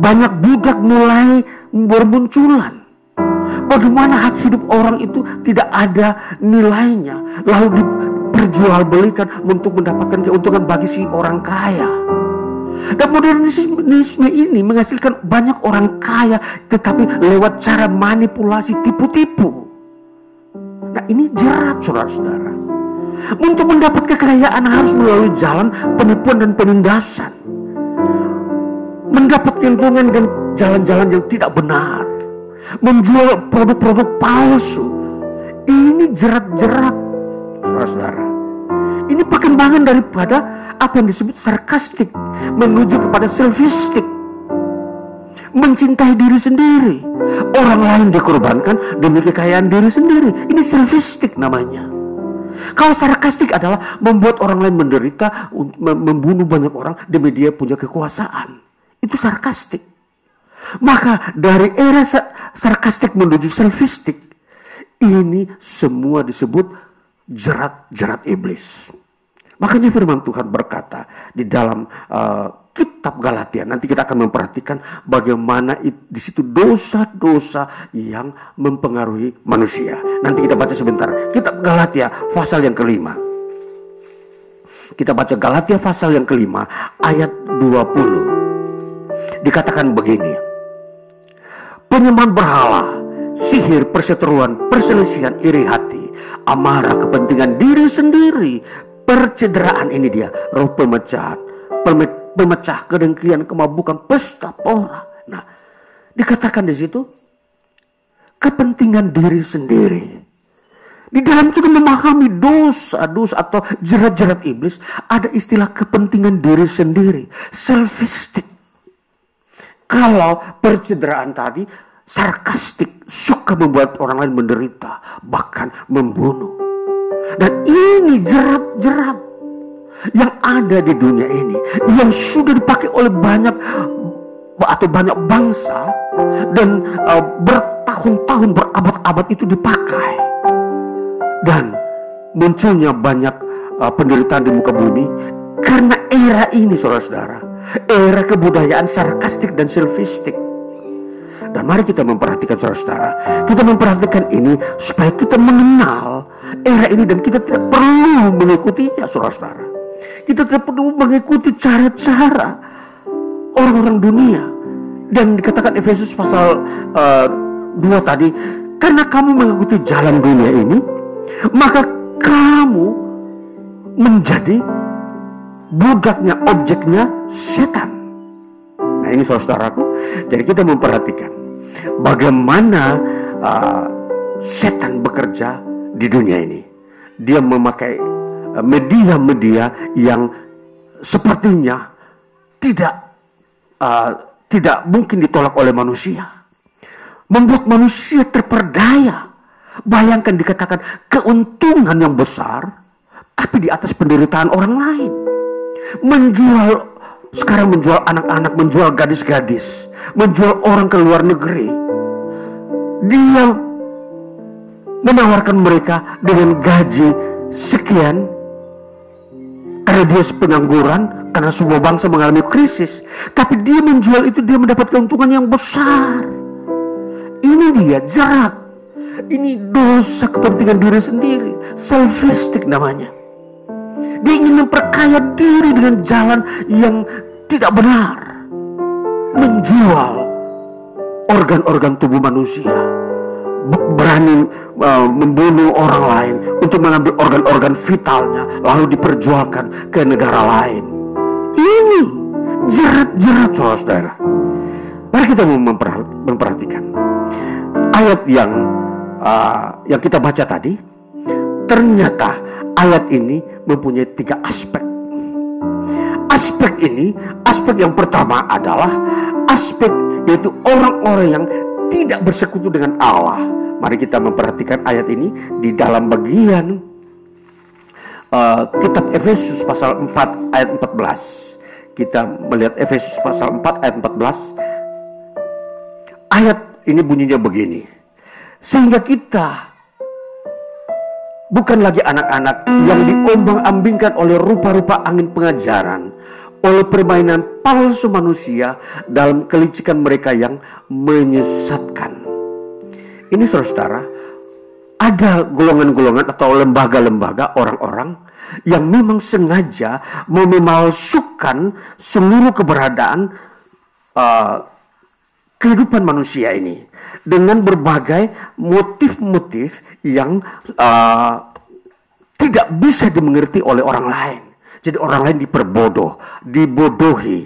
Banyak budak mulai bermunculan. Bagaimana hak hidup orang itu tidak ada nilainya, lalu diperjualbelikan untuk mendapatkan keuntungan bagi si orang kaya. Dan modernisme ini menghasilkan banyak orang kaya tetapi lewat cara manipulasi tipu-tipu. Nah ini jerat saudara-saudara. Untuk mendapat kekayaan harus melalui jalan penipuan dan penindasan. Mendapat keuntungan dengan jalan-jalan yang tidak benar. Menjual produk-produk palsu. Ini jerat-jerat saudara-saudara. Ini perkembangan daripada apa yang disebut sarkastik menuju kepada selfistik mencintai diri sendiri. Orang lain dikorbankan demi kekayaan diri sendiri. Ini selfistik namanya. Kalau sarkastik adalah membuat orang lain menderita, membunuh banyak orang demi dia punya kekuasaan. Itu sarkastik. Maka dari era sarkastik menuju selfistik, ini semua disebut jerat-jerat iblis. Makanya firman Tuhan berkata di dalam uh, kitab Galatia. Nanti kita akan memperhatikan bagaimana di situ dosa-dosa yang mempengaruhi manusia. Nanti kita baca sebentar. Kitab Galatia pasal yang kelima. Kita baca Galatia pasal yang kelima ayat 20. Dikatakan begini. Penyembahan berhala, sihir, perseteruan, perselisihan, iri hati, amarah, kepentingan diri sendiri, percederaan ini dia, roh pemecahan, memecah kedengkian, kemabukan, pesta pora. Nah, dikatakan di situ kepentingan diri sendiri. Di dalam kita memahami dosa-dosa atau jerat-jerat iblis, ada istilah kepentingan diri sendiri, selfistic. Kalau percederaan tadi, sarkastik, suka membuat orang lain menderita, bahkan membunuh. Dan ini jerat-jerat yang ada di dunia ini yang sudah dipakai oleh banyak atau banyak bangsa dan uh, bertahun-tahun berabad-abad itu dipakai. Dan munculnya banyak uh, penderitaan di muka bumi karena era ini saudara-saudara. Era kebudayaan sarkastik dan selfistik dan mari kita memperhatikan saudara-saudara kita memperhatikan ini supaya kita mengenal era ini dan kita tidak perlu mengikutinya saudara-saudara kita tidak perlu mengikuti cara-cara orang-orang dunia. Dan dikatakan Efesus pasal uh, eh, 2 tadi, karena kamu mengikuti jalan dunia ini, maka kamu menjadi budaknya, objeknya setan. Nah ini saudaraku, jadi kita memperhatikan bagaimana uh, setan bekerja di dunia ini. Dia memakai media-media yang sepertinya tidak uh, tidak mungkin ditolak oleh manusia. Membuat manusia terperdaya. Bayangkan dikatakan keuntungan yang besar, tapi di atas penderitaan orang lain. Menjual, sekarang menjual anak-anak, menjual gadis-gadis, menjual orang ke luar negeri. Dia menawarkan mereka dengan gaji sekian karena dia pengangguran, karena semua bangsa mengalami krisis. Tapi dia menjual itu, dia mendapat keuntungan yang besar. Ini dia jerat. Ini dosa kepentingan diri sendiri. Selfistic namanya. Dia ingin memperkaya diri dengan jalan yang tidak benar. Menjual organ-organ tubuh manusia. Berani uh, membunuh orang lain untuk mengambil organ-organ vitalnya lalu diperjualkan ke negara lain. Ini jerat-jerat saudara. Mari kita memperhatikan ayat yang uh, yang kita baca tadi. Ternyata ayat ini mempunyai tiga aspek. Aspek ini, aspek yang pertama adalah aspek yaitu orang-orang yang tidak bersekutu dengan Allah Mari kita memperhatikan ayat ini di dalam bagian uh, kitab Efesus pasal 4 ayat 14. Kita melihat Efesus pasal 4 ayat 14. Ayat ini bunyinya begini. Sehingga kita bukan lagi anak-anak yang diombang-ambingkan oleh rupa-rupa angin pengajaran, oleh permainan palsu manusia dalam kelicikan mereka yang menyesatkan. Ini saudara-saudara, ada golongan-golongan atau lembaga-lembaga orang-orang yang memang sengaja mau memalsukan seluruh keberadaan uh, kehidupan manusia ini dengan berbagai motif-motif yang uh, tidak bisa dimengerti oleh orang lain. Jadi orang lain diperbodoh, dibodohi.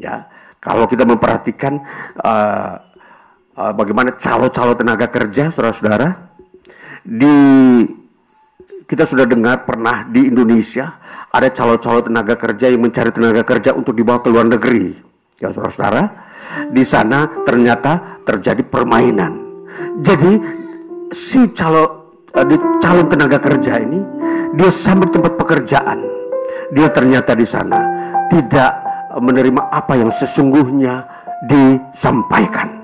Ya, kalau kita memperhatikan uh, uh, bagaimana calo-calo tenaga kerja, saudara-saudara. Di kita sudah dengar pernah di Indonesia ada calo-calo tenaga kerja yang mencari tenaga kerja untuk dibawa ke luar negeri. Ya, saudara-saudara, di sana ternyata terjadi permainan. Jadi si calo uh, di calon tenaga kerja ini dia sampai tempat pekerjaan. Dia ternyata di sana tidak menerima apa yang sesungguhnya disampaikan.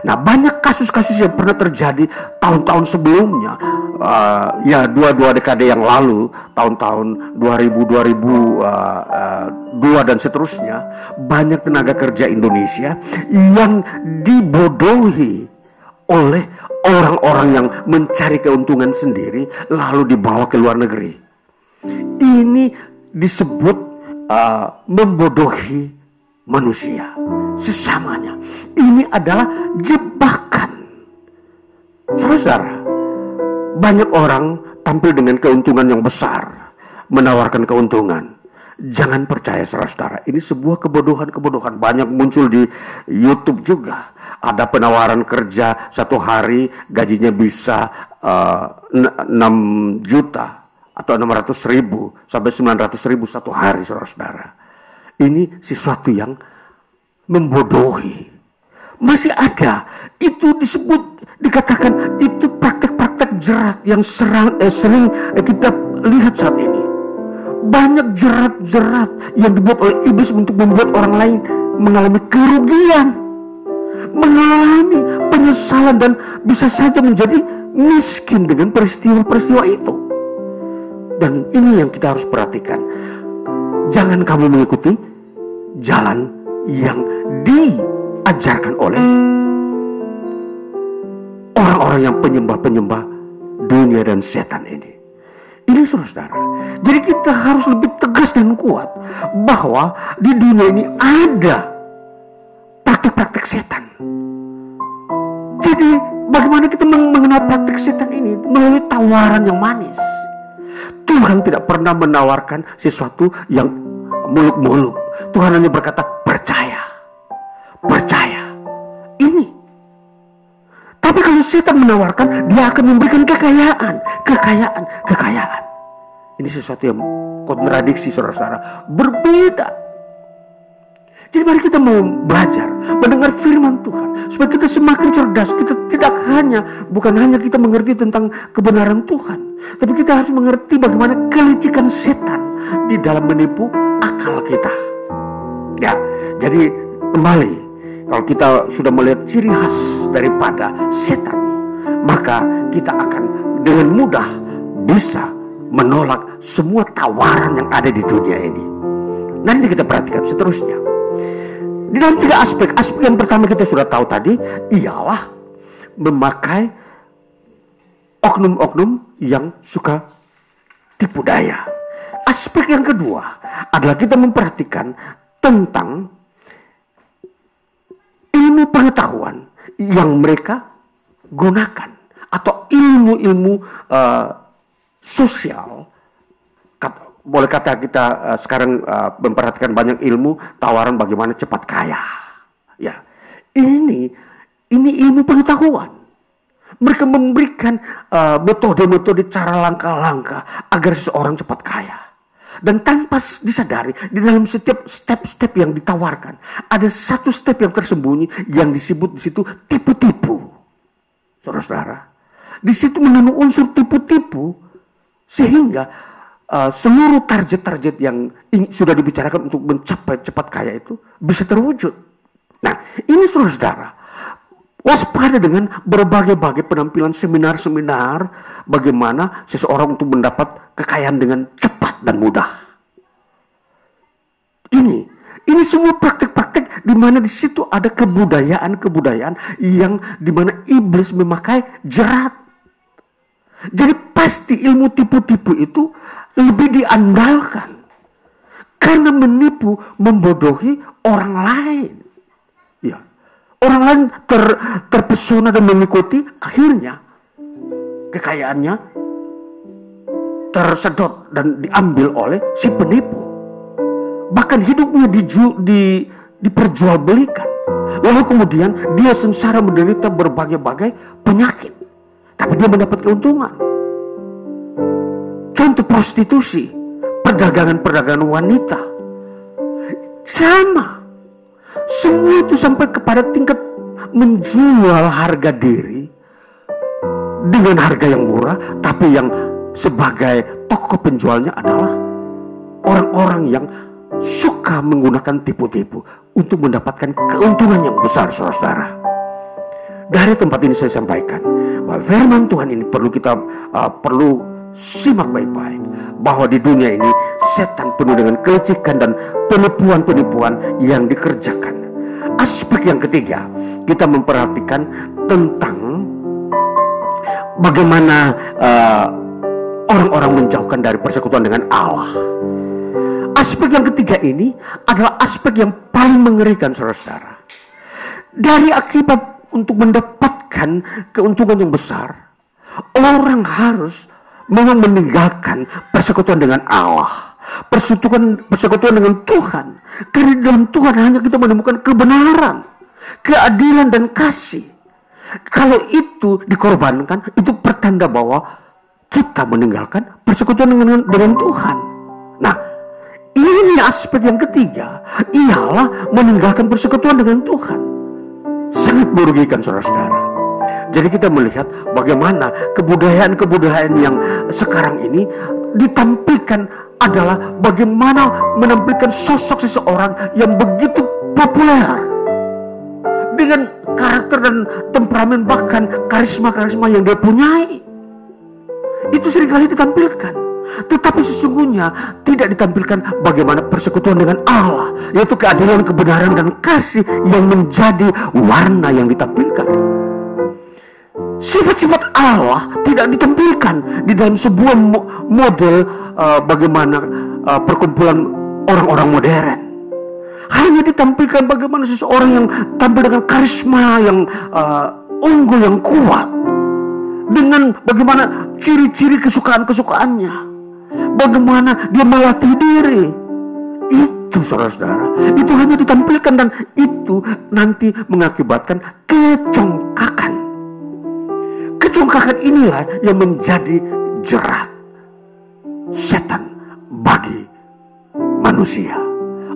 Nah banyak kasus-kasus yang pernah terjadi tahun-tahun sebelumnya uh, ya dua-dua dekade yang lalu tahun-tahun 2000 2002 uh, dan seterusnya banyak tenaga kerja Indonesia yang dibodohi oleh orang-orang yang mencari keuntungan sendiri lalu dibawa ke luar negeri. Ini disebut uh, membodohi manusia sesamanya. Ini adalah jebakan. Saudara, banyak orang tampil dengan keuntungan yang besar, menawarkan keuntungan. Jangan percaya saudara-saudara, ini sebuah kebodohan-kebodohan. Banyak muncul di YouTube juga. Ada penawaran kerja satu hari gajinya bisa uh, eh, 6 juta atau 600 ribu sampai 900 ribu satu hari saudara-saudara. Ini sesuatu yang membodohi. Masih ada. Itu disebut, dikatakan itu praktek-praktek jerat yang serang, eh, sering eh, kita lihat saat ini. Banyak jerat-jerat yang dibuat oleh iblis untuk membuat orang lain mengalami kerugian. Mengalami penyesalan dan bisa saja menjadi miskin dengan peristiwa-peristiwa itu. Dan ini yang kita harus perhatikan. Jangan kamu mengikuti jalan yang diajarkan oleh orang-orang yang penyembah-penyembah dunia dan setan ini. Ini saudara. Jadi kita harus lebih tegas dan kuat bahwa di dunia ini ada praktek-praktek setan. Jadi bagaimana kita mengenal praktek setan ini melalui tawaran yang manis. Tuhan tidak pernah menawarkan sesuatu yang muluk-muluk. Tuhan hanya berkata percaya. Percaya. Ini. Tapi kalau setan menawarkan, dia akan memberikan kekayaan, kekayaan, kekayaan. Ini sesuatu yang kontradiksi saudara-saudara. Berbeda. Jadi mari kita mau belajar mendengar firman Tuhan supaya kita semakin cerdas. Kita tidak hanya bukan hanya kita mengerti tentang kebenaran Tuhan, tapi kita harus mengerti bagaimana kelicikan setan di dalam menipu akal kita. Ya, jadi kembali kalau kita sudah melihat ciri khas daripada setan, maka kita akan dengan mudah bisa menolak semua tawaran yang ada di dunia ini. Nanti kita perhatikan seterusnya. Di dalam tiga aspek, aspek yang pertama kita sudah tahu tadi ialah memakai oknum-oknum yang suka tipu daya. Aspek yang kedua adalah kita memperhatikan tentang ilmu pengetahuan yang mereka gunakan atau ilmu-ilmu uh, sosial boleh kata kita uh, sekarang uh, memperhatikan banyak ilmu tawaran bagaimana cepat kaya. Ya, ini ini ilmu pengetahuan. Mereka memberikan uh, metode-metode cara langkah-langkah agar seseorang cepat kaya. Dan tanpa disadari di dalam setiap step-step yang ditawarkan ada satu step yang tersembunyi yang disebut di situ tipu-tipu. Saudara-saudara, di situ mengandung unsur tipu-tipu sehingga uh, seluruh target-target yang sudah dibicarakan untuk mencapai cepat kaya itu bisa terwujud. Nah, ini saudara-saudara, waspada dengan berbagai-bagai penampilan seminar-seminar bagaimana seseorang untuk mendapat kekayaan dengan cepat dan mudah. Ini, ini semua praktek-praktek di mana di situ ada kebudayaan-kebudayaan yang di mana iblis memakai jerat. Jadi pasti ilmu tipu-tipu itu lebih diandalkan karena menipu membodohi orang lain. Ya. Orang lain ter, terpesona dan mengikuti akhirnya kekayaannya tersedot dan diambil oleh si penipu. Bahkan hidupnya diju, di, diperjualbelikan. Lalu kemudian dia sengsara menderita berbagai-bagai penyakit. Tapi dia mendapat keuntungan Contoh prostitusi, perdagangan-perdagangan wanita. Sama. Semua itu sampai kepada tingkat menjual harga diri dengan harga yang murah, tapi yang sebagai toko penjualnya adalah orang-orang yang suka menggunakan tipu-tipu untuk mendapatkan keuntungan yang besar, saudara-saudara. Dari tempat ini saya sampaikan bahwa firman Tuhan ini perlu kita uh, perlu simak baik-baik bahwa di dunia ini setan penuh dengan kelicikan dan penipuan-penipuan yang dikerjakan. Aspek yang ketiga, kita memperhatikan tentang bagaimana uh, orang-orang menjauhkan dari persekutuan dengan Allah. Aspek yang ketiga ini adalah aspek yang paling mengerikan saudara-saudara. Dari akibat untuk mendapatkan keuntungan yang besar, orang harus memang meninggalkan persekutuan dengan Allah, persekutuan persekutuan dengan Tuhan. Karena dalam Tuhan hanya kita menemukan kebenaran, keadilan dan kasih. Kalau itu dikorbankan, itu pertanda bahwa kita meninggalkan persekutuan dengan, dengan Tuhan. Nah, ini aspek yang ketiga, ialah meninggalkan persekutuan dengan Tuhan. Sangat merugikan saudara-saudara. Jadi kita melihat bagaimana kebudayaan-kebudayaan yang sekarang ini ditampilkan adalah bagaimana menampilkan sosok seseorang yang begitu populer. Dengan karakter dan temperamen bahkan karisma-karisma yang dia punyai. Itu sering kali ditampilkan. Tetapi sesungguhnya tidak ditampilkan bagaimana persekutuan dengan Allah yaitu keadilan kebenaran dan kasih yang menjadi warna yang ditampilkan Sifat-sifat Allah tidak ditampilkan di dalam sebuah model uh, bagaimana uh, perkumpulan orang-orang modern. Hanya ditampilkan bagaimana seseorang yang tampil dengan karisma yang uh, unggul yang kuat. Dengan bagaimana ciri-ciri kesukaan-kesukaannya. Bagaimana dia melatih diri. Itu saudara-saudara. Itu hanya ditampilkan dan itu nanti mengakibatkan kecongkakan Kecongkakan inilah yang menjadi jerat setan bagi manusia.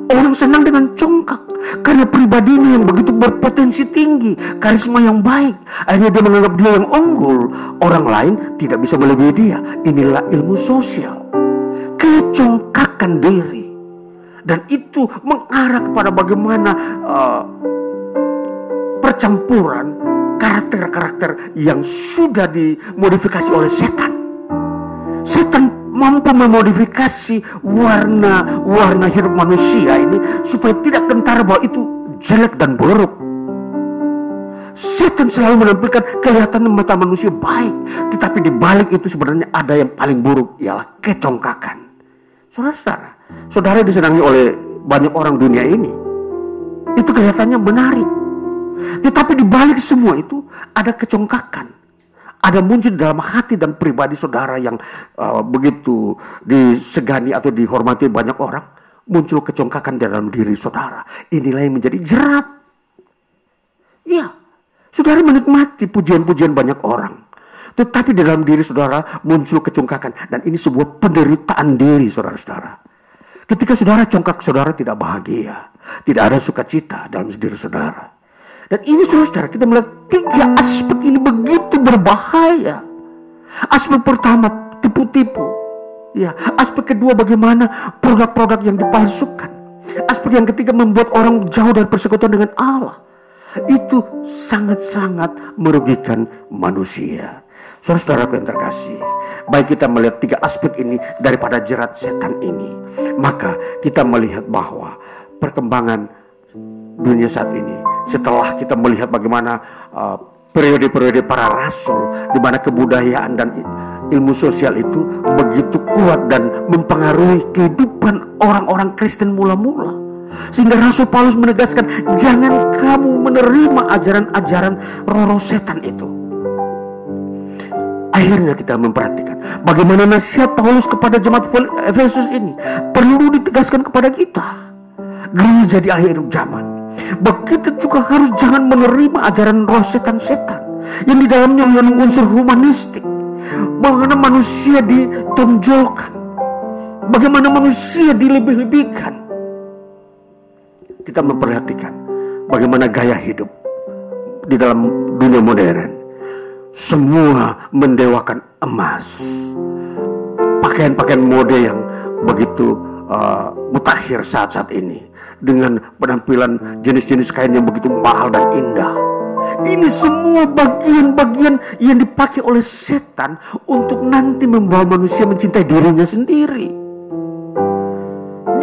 Orang senang dengan congkak karena pribadinya yang begitu berpotensi tinggi, karisma yang baik. Akhirnya dia menganggap dia yang unggul. Orang lain tidak bisa melebihi dia. Inilah ilmu sosial. Kecongkakan diri. Dan itu mengarah kepada bagaimana uh, percampuran karakter-karakter yang sudah dimodifikasi oleh setan. Setan mampu memodifikasi warna-warna hidup manusia ini supaya tidak kentara bahwa itu jelek dan buruk. Setan selalu menampilkan kelihatan mata manusia baik, tetapi di balik itu sebenarnya ada yang paling buruk, ialah kecongkakan. Saudara-saudara, saudara disenangi oleh banyak orang dunia ini. Itu kelihatannya menarik. Tetapi di balik semua itu ada kecongkakan ada muncul dalam hati dan pribadi saudara yang uh, begitu disegani atau dihormati banyak orang, muncul kecongkakan dalam diri saudara. Inilah yang menjadi jerat. Ya, saudara menikmati pujian-pujian banyak orang. Tetapi di dalam diri saudara muncul kecongkakan. Dan ini sebuah penderitaan diri saudara-saudara. Ketika saudara congkak, saudara tidak bahagia. Tidak ada sukacita dalam diri saudara. Dan ini saudara kita melihat tiga aspek ini begitu berbahaya. Aspek pertama tipu-tipu. Ya, aspek kedua bagaimana produk-produk yang dipalsukan. Aspek yang ketiga membuat orang jauh dari persekutuan dengan Allah. Itu sangat-sangat merugikan manusia. Saudara-saudara yang terkasih, baik kita melihat tiga aspek ini daripada jerat setan ini, maka kita melihat bahwa perkembangan dunia saat ini setelah kita melihat bagaimana uh, periode-periode para rasul di mana kebudayaan dan ilmu sosial itu begitu kuat dan mempengaruhi kehidupan orang-orang Kristen mula-mula. Sehingga Rasul Paulus menegaskan jangan kamu menerima ajaran-ajaran roh-roh setan itu. Akhirnya kita memperhatikan bagaimana nasihat Paulus kepada jemaat Efesus ini perlu ditegaskan kepada kita. Gereja di akhir zaman Begitu juga harus jangan menerima ajaran roh setan-setan yang di dalamnya mengandung unsur humanistik. Bagaimana manusia ditonjolkan, bagaimana manusia dilebih-lebihkan. Kita memperhatikan bagaimana gaya hidup di dalam dunia modern. Semua mendewakan emas, pakaian-pakaian mode yang begitu uh, mutakhir saat-saat ini dengan penampilan jenis-jenis kain yang begitu mahal dan indah. Ini semua bagian-bagian yang dipakai oleh setan untuk nanti membawa manusia mencintai dirinya sendiri.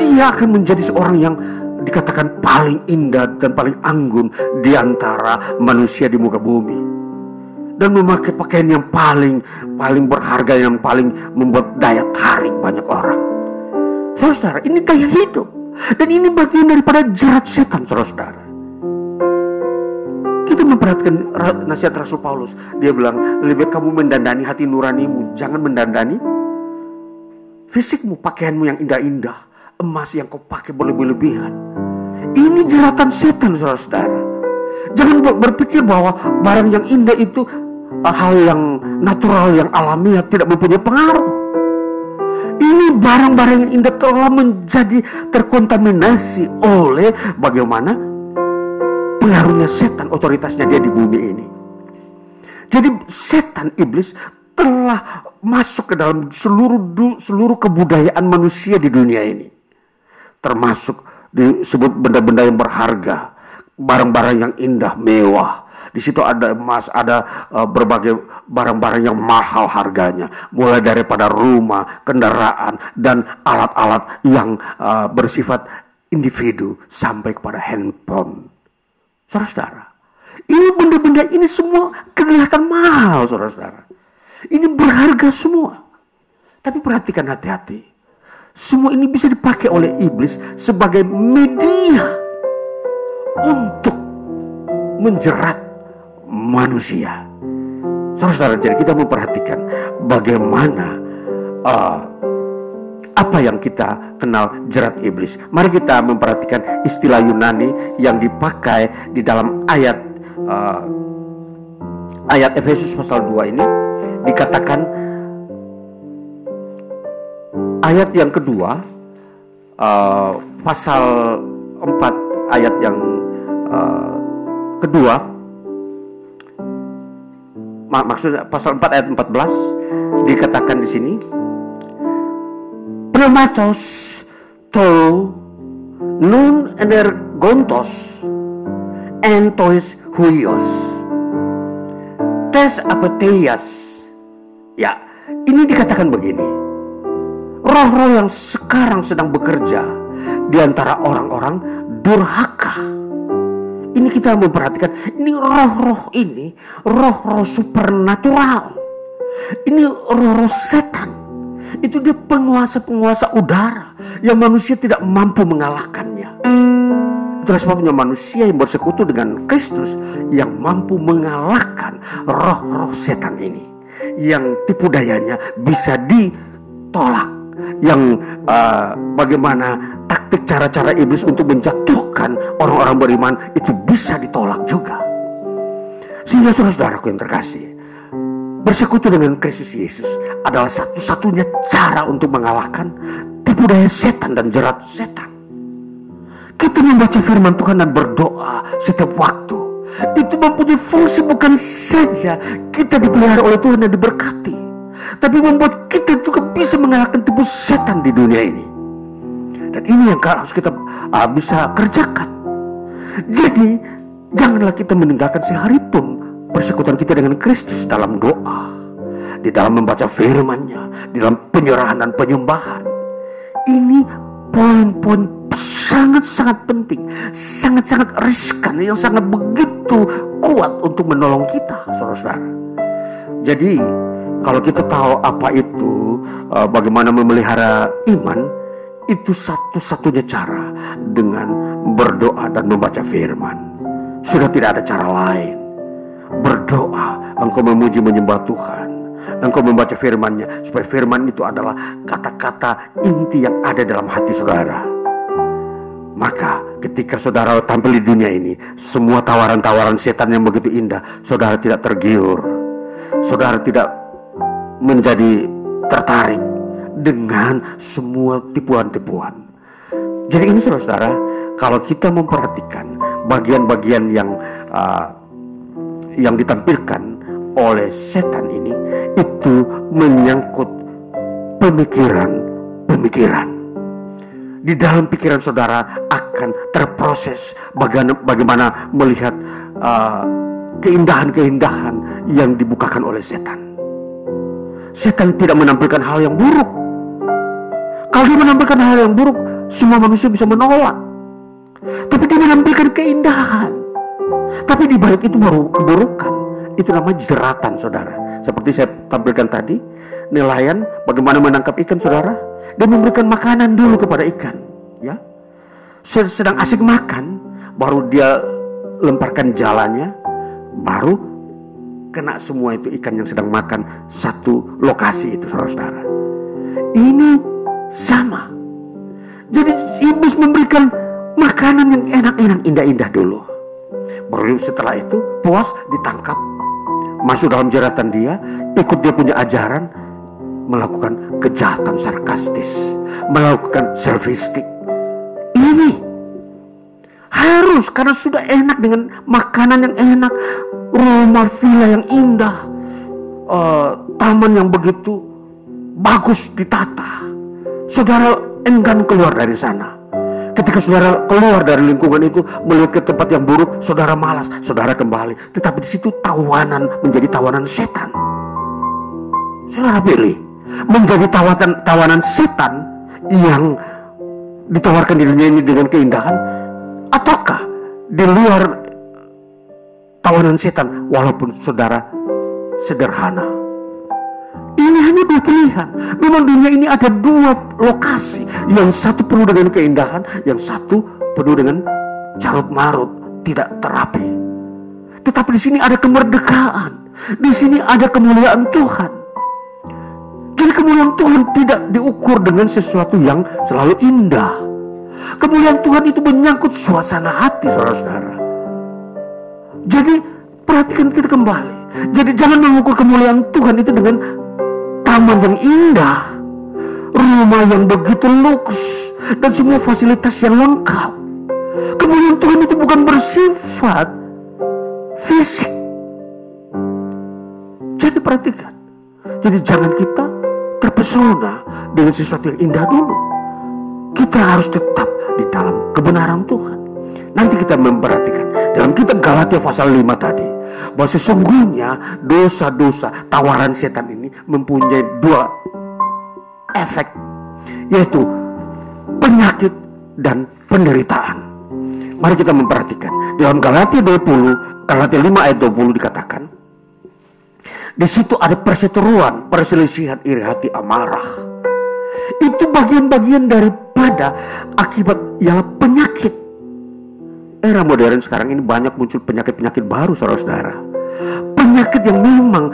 Dia akan menjadi seorang yang dikatakan paling indah dan paling anggun di antara manusia di muka bumi. Dan memakai pakaian yang paling paling berharga yang paling membuat daya tarik banyak orang. Saudara, ini gaya hidup. Dan ini bagian daripada jerat setan, saudara-saudara. Kita memperhatikan nasihat Rasul Paulus. Dia bilang, lebih baik kamu mendandani hati nuranimu. Jangan mendandani fisikmu, pakaianmu yang indah-indah. Emas yang kau pakai berlebih-lebihan. Ini jeratan setan, saudara-saudara. Jangan berpikir bahwa barang yang indah itu uh, hal yang natural, yang alamiah, tidak mempunyai pengaruh. Ini barang-barang yang indah telah menjadi terkontaminasi oleh bagaimana pengaruhnya setan, otoritasnya dia di bumi ini. Jadi setan iblis telah masuk ke dalam seluruh seluruh kebudayaan manusia di dunia ini. Termasuk disebut benda-benda yang berharga, barang-barang yang indah, mewah, di situ ada emas, ada uh, berbagai barang-barang yang mahal harganya, mulai daripada rumah, kendaraan, dan alat-alat yang uh, bersifat individu sampai kepada handphone. Saudara-saudara, ini benda-benda ini semua kelihatan mahal, saudara-saudara. Ini berharga semua. Tapi perhatikan hati-hati. Semua ini bisa dipakai oleh iblis sebagai media untuk menjerat manusia. Saudara-saudara, jadi kita memperhatikan bagaimana uh, apa yang kita kenal jerat iblis. Mari kita memperhatikan istilah Yunani yang dipakai di dalam ayat uh, ayat Efesus pasal 2 ini dikatakan ayat yang kedua uh, pasal 4 ayat yang uh, kedua mak maksudnya pasal 4 ayat 14 dikatakan di sini pneumatos to nun energontos entois huios. Tes apeteias. Ya ini dikatakan begini. Roh-roh yang sekarang sedang bekerja di antara orang-orang durhaka ini kita memperhatikan, ini roh-roh ini, roh-roh supernatural. Ini roh-roh setan. Itu dia penguasa-penguasa udara yang manusia tidak mampu mengalahkannya. Itulah sebabnya manusia yang bersekutu dengan Kristus yang mampu mengalahkan roh-roh setan ini. Yang tipu dayanya bisa ditolak. Yang uh, bagaimana taktik cara-cara iblis untuk menjatuhkan orang-orang beriman itu bisa ditolak juga. Sehingga saudara-saudaraku yang terkasih, bersekutu dengan Kristus Yesus adalah satu-satunya cara untuk mengalahkan tipu daya setan dan jerat setan. Kita membaca firman Tuhan dan berdoa setiap waktu. Itu mempunyai fungsi bukan saja kita dipelihara oleh Tuhan dan diberkati. Tapi membuat kita juga bisa mengalahkan tipu setan di dunia ini. Dan ini yang harus kita uh, bisa kerjakan. Jadi, janganlah kita meninggalkan sehari pun persekutuan kita dengan Kristus dalam doa, di dalam membaca firman-Nya, di dalam penyerahan dan penyembahan. Ini poin-poin sangat-sangat penting, sangat-sangat riskan, yang sangat begitu kuat untuk menolong kita, saudara-saudara. Jadi, kalau kita tahu apa itu, uh, bagaimana memelihara iman, itu satu-satunya cara dengan berdoa dan membaca firman. Sudah tidak ada cara lain. Berdoa, engkau memuji menyembah Tuhan. Engkau membaca firmannya, supaya firman itu adalah kata-kata inti yang ada dalam hati saudara. Maka ketika saudara tampil di dunia ini, semua tawaran-tawaran setan yang begitu indah, saudara tidak tergiur. Saudara tidak menjadi tertarik dengan semua tipuan-tipuan. Jadi ini saudara-saudara, kalau kita memperhatikan bagian-bagian yang uh, yang ditampilkan oleh setan ini itu menyangkut pemikiran-pemikiran. Di dalam pikiran saudara akan terproses bagaimana, melihat uh, keindahan-keindahan yang dibukakan oleh setan. Setan tidak menampilkan hal yang buruk, kalau dia menampilkan hal yang buruk, semua manusia bisa menolak. Tapi dia menampilkan keindahan. Tapi di balik itu baru keburukan. Itu namanya jeratan, saudara. Seperti saya tampilkan tadi, nelayan bagaimana menangkap ikan, saudara. Dia memberikan makanan dulu kepada ikan, ya. Sedang asik makan, baru dia lemparkan jalannya, baru kena semua itu ikan yang sedang makan satu lokasi itu, saudara-saudara. Ini sama. Jadi iblis memberikan makanan yang enak-enak, indah-indah dulu. Baru setelah itu puas ditangkap. Masuk dalam jeratan dia, ikut dia punya ajaran, melakukan kejahatan sarkastis, melakukan selfistik. Harus karena sudah enak dengan makanan yang enak, rumah villa yang indah, uh, taman yang begitu bagus ditata saudara enggan keluar dari sana. Ketika saudara keluar dari lingkungan itu melihat ke tempat yang buruk, saudara malas, saudara kembali. Tetapi di situ tawanan menjadi tawanan setan. Saudara pilih menjadi tawanan tawanan setan yang ditawarkan di dunia ini dengan keindahan, ataukah di luar tawanan setan walaupun saudara sederhana ini hanya dua pilihan. Memang dunia ini ada dua lokasi. Yang satu penuh dengan keindahan, yang satu penuh dengan carut marut, tidak terapi. Tetapi di sini ada kemerdekaan. Di sini ada kemuliaan Tuhan. Jadi kemuliaan Tuhan tidak diukur dengan sesuatu yang selalu indah. Kemuliaan Tuhan itu menyangkut suasana hati saudara-saudara. Jadi perhatikan kita kembali. Jadi jangan mengukur kemuliaan Tuhan itu dengan taman yang indah, rumah yang begitu luks, dan semua fasilitas yang lengkap. Kemuliaan Tuhan itu bukan bersifat fisik. Jadi perhatikan. Jadi jangan kita terpesona dengan sesuatu yang indah dulu. Kita harus tetap di dalam kebenaran Tuhan. Nanti kita memperhatikan dalam kitab Galatia pasal 5 tadi bahwa sesungguhnya dosa-dosa tawaran setan ini mempunyai dua efek yaitu penyakit dan penderitaan. Mari kita memperhatikan dalam Galatia 20 Galatia 5 ayat 20 dikatakan di situ ada perseteruan, perselisihan, iri hati, amarah. Itu bagian-bagian daripada akibat yang penyakit era modern sekarang ini banyak muncul penyakit-penyakit baru saudara-saudara. Penyakit yang memang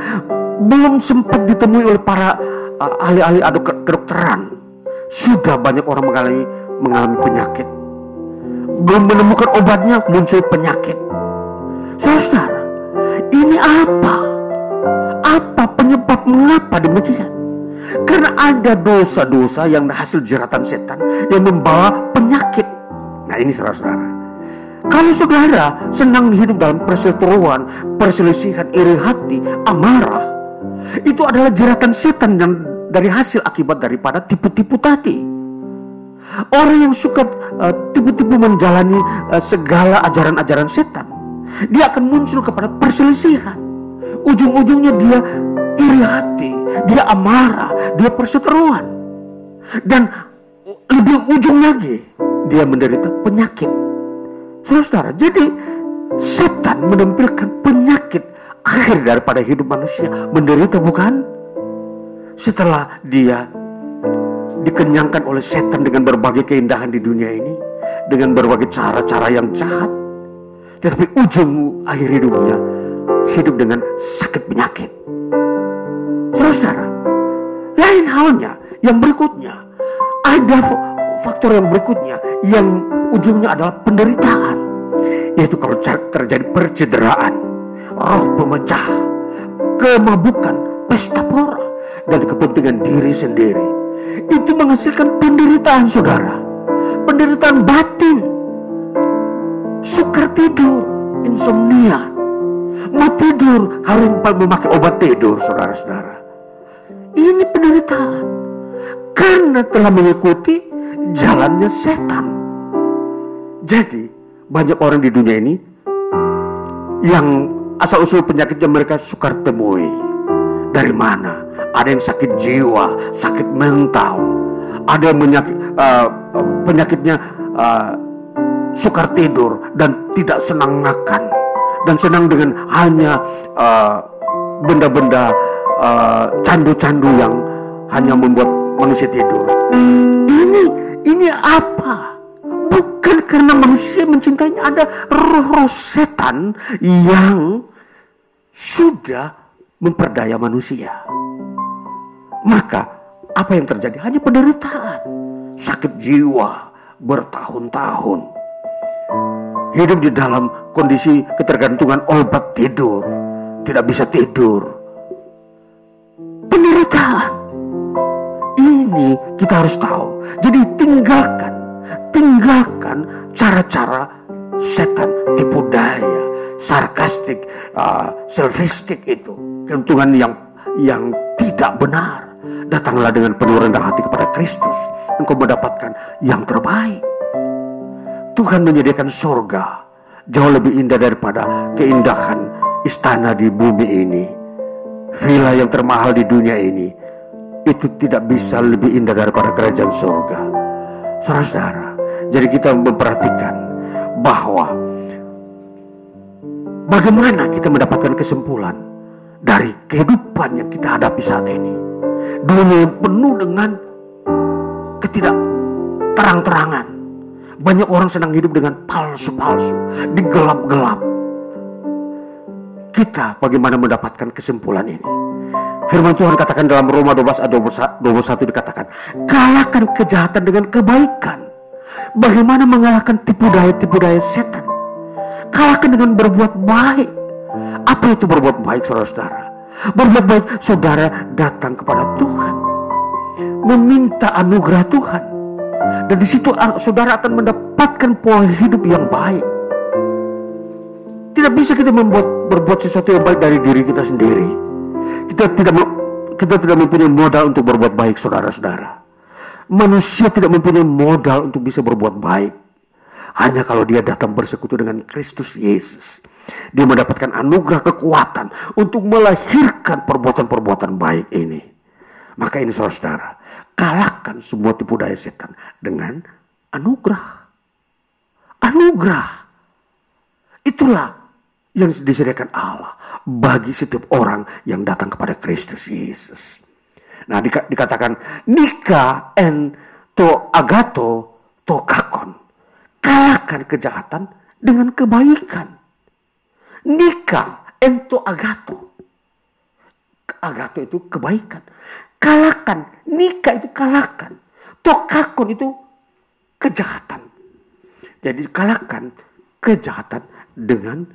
belum sempat ditemui oleh para uh, ahli-ahli kedokteran. Sudah banyak orang mengalami mengalami penyakit. Belum menemukan obatnya muncul penyakit. Saudara, ini apa? Apa penyebab mengapa demikian? Karena ada dosa-dosa yang hasil jeratan setan yang membawa penyakit. Nah ini saudara-saudara. Kalau saudara senang hidup dalam perseteruan, perselisihan, iri hati, amarah, itu adalah jeratan setan yang dari hasil akibat daripada tipu-tipu tadi. Orang yang suka uh, tipu-tipu menjalani uh, segala ajaran-ajaran setan, dia akan muncul kepada perselisihan. Ujung-ujungnya dia iri hati, dia amarah, dia perseteruan. Dan lebih ujung lagi, dia menderita penyakit Saudara, jadi setan menampilkan penyakit akhir daripada hidup manusia. Menderita bukan? Setelah dia dikenyangkan oleh setan dengan berbagai keindahan di dunia ini. Dengan berbagai cara-cara yang jahat. Tetapi ujung akhir hidupnya hidup dengan sakit penyakit. Saudara, lain halnya yang berikutnya. Ada faktor yang berikutnya yang ujungnya adalah penderitaan. Yaitu kalau terjadi percederaan, roh pemecah, kemabukan, pesta pora, dan kepentingan diri sendiri. Itu menghasilkan penderitaan saudara. Penderitaan batin. Sukar tidur, insomnia. Mau tidur, harus memakai obat tidur saudara-saudara. Ini penderitaan. Karena telah mengikuti jalannya setan. Jadi banyak orang di dunia ini yang asal usul penyakitnya mereka sukar temui. Dari mana? Ada yang sakit jiwa, sakit mental, ada yang menyakit, uh, penyakitnya uh, sukar tidur dan tidak senang makan dan senang dengan hanya benda-benda uh, candu-candu yang hanya membuat manusia tidur. Ini ini apa? Bukan karena manusia mencintainya ada roh-roh setan yang sudah memperdaya manusia. Maka apa yang terjadi? Hanya penderitaan, sakit jiwa bertahun-tahun. Hidup di dalam kondisi ketergantungan obat tidur, tidak bisa tidur. Penderitaan. Ini kita harus tahu. Jadi tinggalkan tinggalkan cara-cara setan tipu daya, sarkastik, uh, selfistik itu, keuntungan yang yang tidak benar. Datanglah dengan penuh rendah hati kepada Kristus, engkau mendapatkan yang terbaik. Tuhan menyediakan surga jauh lebih indah daripada keindahan istana di bumi ini. Villa yang termahal di dunia ini itu tidak bisa lebih indah daripada kerajaan surga. Saudara-saudara, jadi kita memperhatikan bahwa bagaimana kita mendapatkan kesimpulan dari kehidupan yang kita hadapi saat ini. Dunia yang penuh dengan ketidak terang-terangan. Banyak orang sedang hidup dengan palsu-palsu, di gelap-gelap. Kita bagaimana mendapatkan kesimpulan ini? Firman Tuhan katakan dalam Roma 12 ayat 21 dikatakan, kalahkan kejahatan dengan kebaikan Bagaimana mengalahkan tipu daya-tipu daya setan? Kalahkan dengan berbuat baik. Apa itu berbuat baik saudara-saudara? Berbuat baik saudara datang kepada Tuhan. Meminta anugerah Tuhan. Dan di situ saudara akan mendapatkan pola hidup yang baik. Tidak bisa kita membuat berbuat sesuatu yang baik dari diri kita sendiri. Kita tidak kita tidak mempunyai modal untuk berbuat baik, saudara-saudara. Manusia tidak mempunyai modal untuk bisa berbuat baik. Hanya kalau dia datang bersekutu dengan Kristus Yesus. Dia mendapatkan anugerah kekuatan untuk melahirkan perbuatan-perbuatan baik ini. Maka ini saudara-saudara, kalahkan semua tipu daya setan dengan anugerah. Anugerah. Itulah yang disediakan Allah bagi setiap orang yang datang kepada Kristus Yesus. Nah dikatakan nikah en to agato to kakon. Kalahkan kejahatan dengan kebaikan. Nikah ento agato. Agato itu kebaikan. Kalahkan. Nikah itu kalahkan. Tokakon itu kejahatan. Jadi kalahkan kejahatan dengan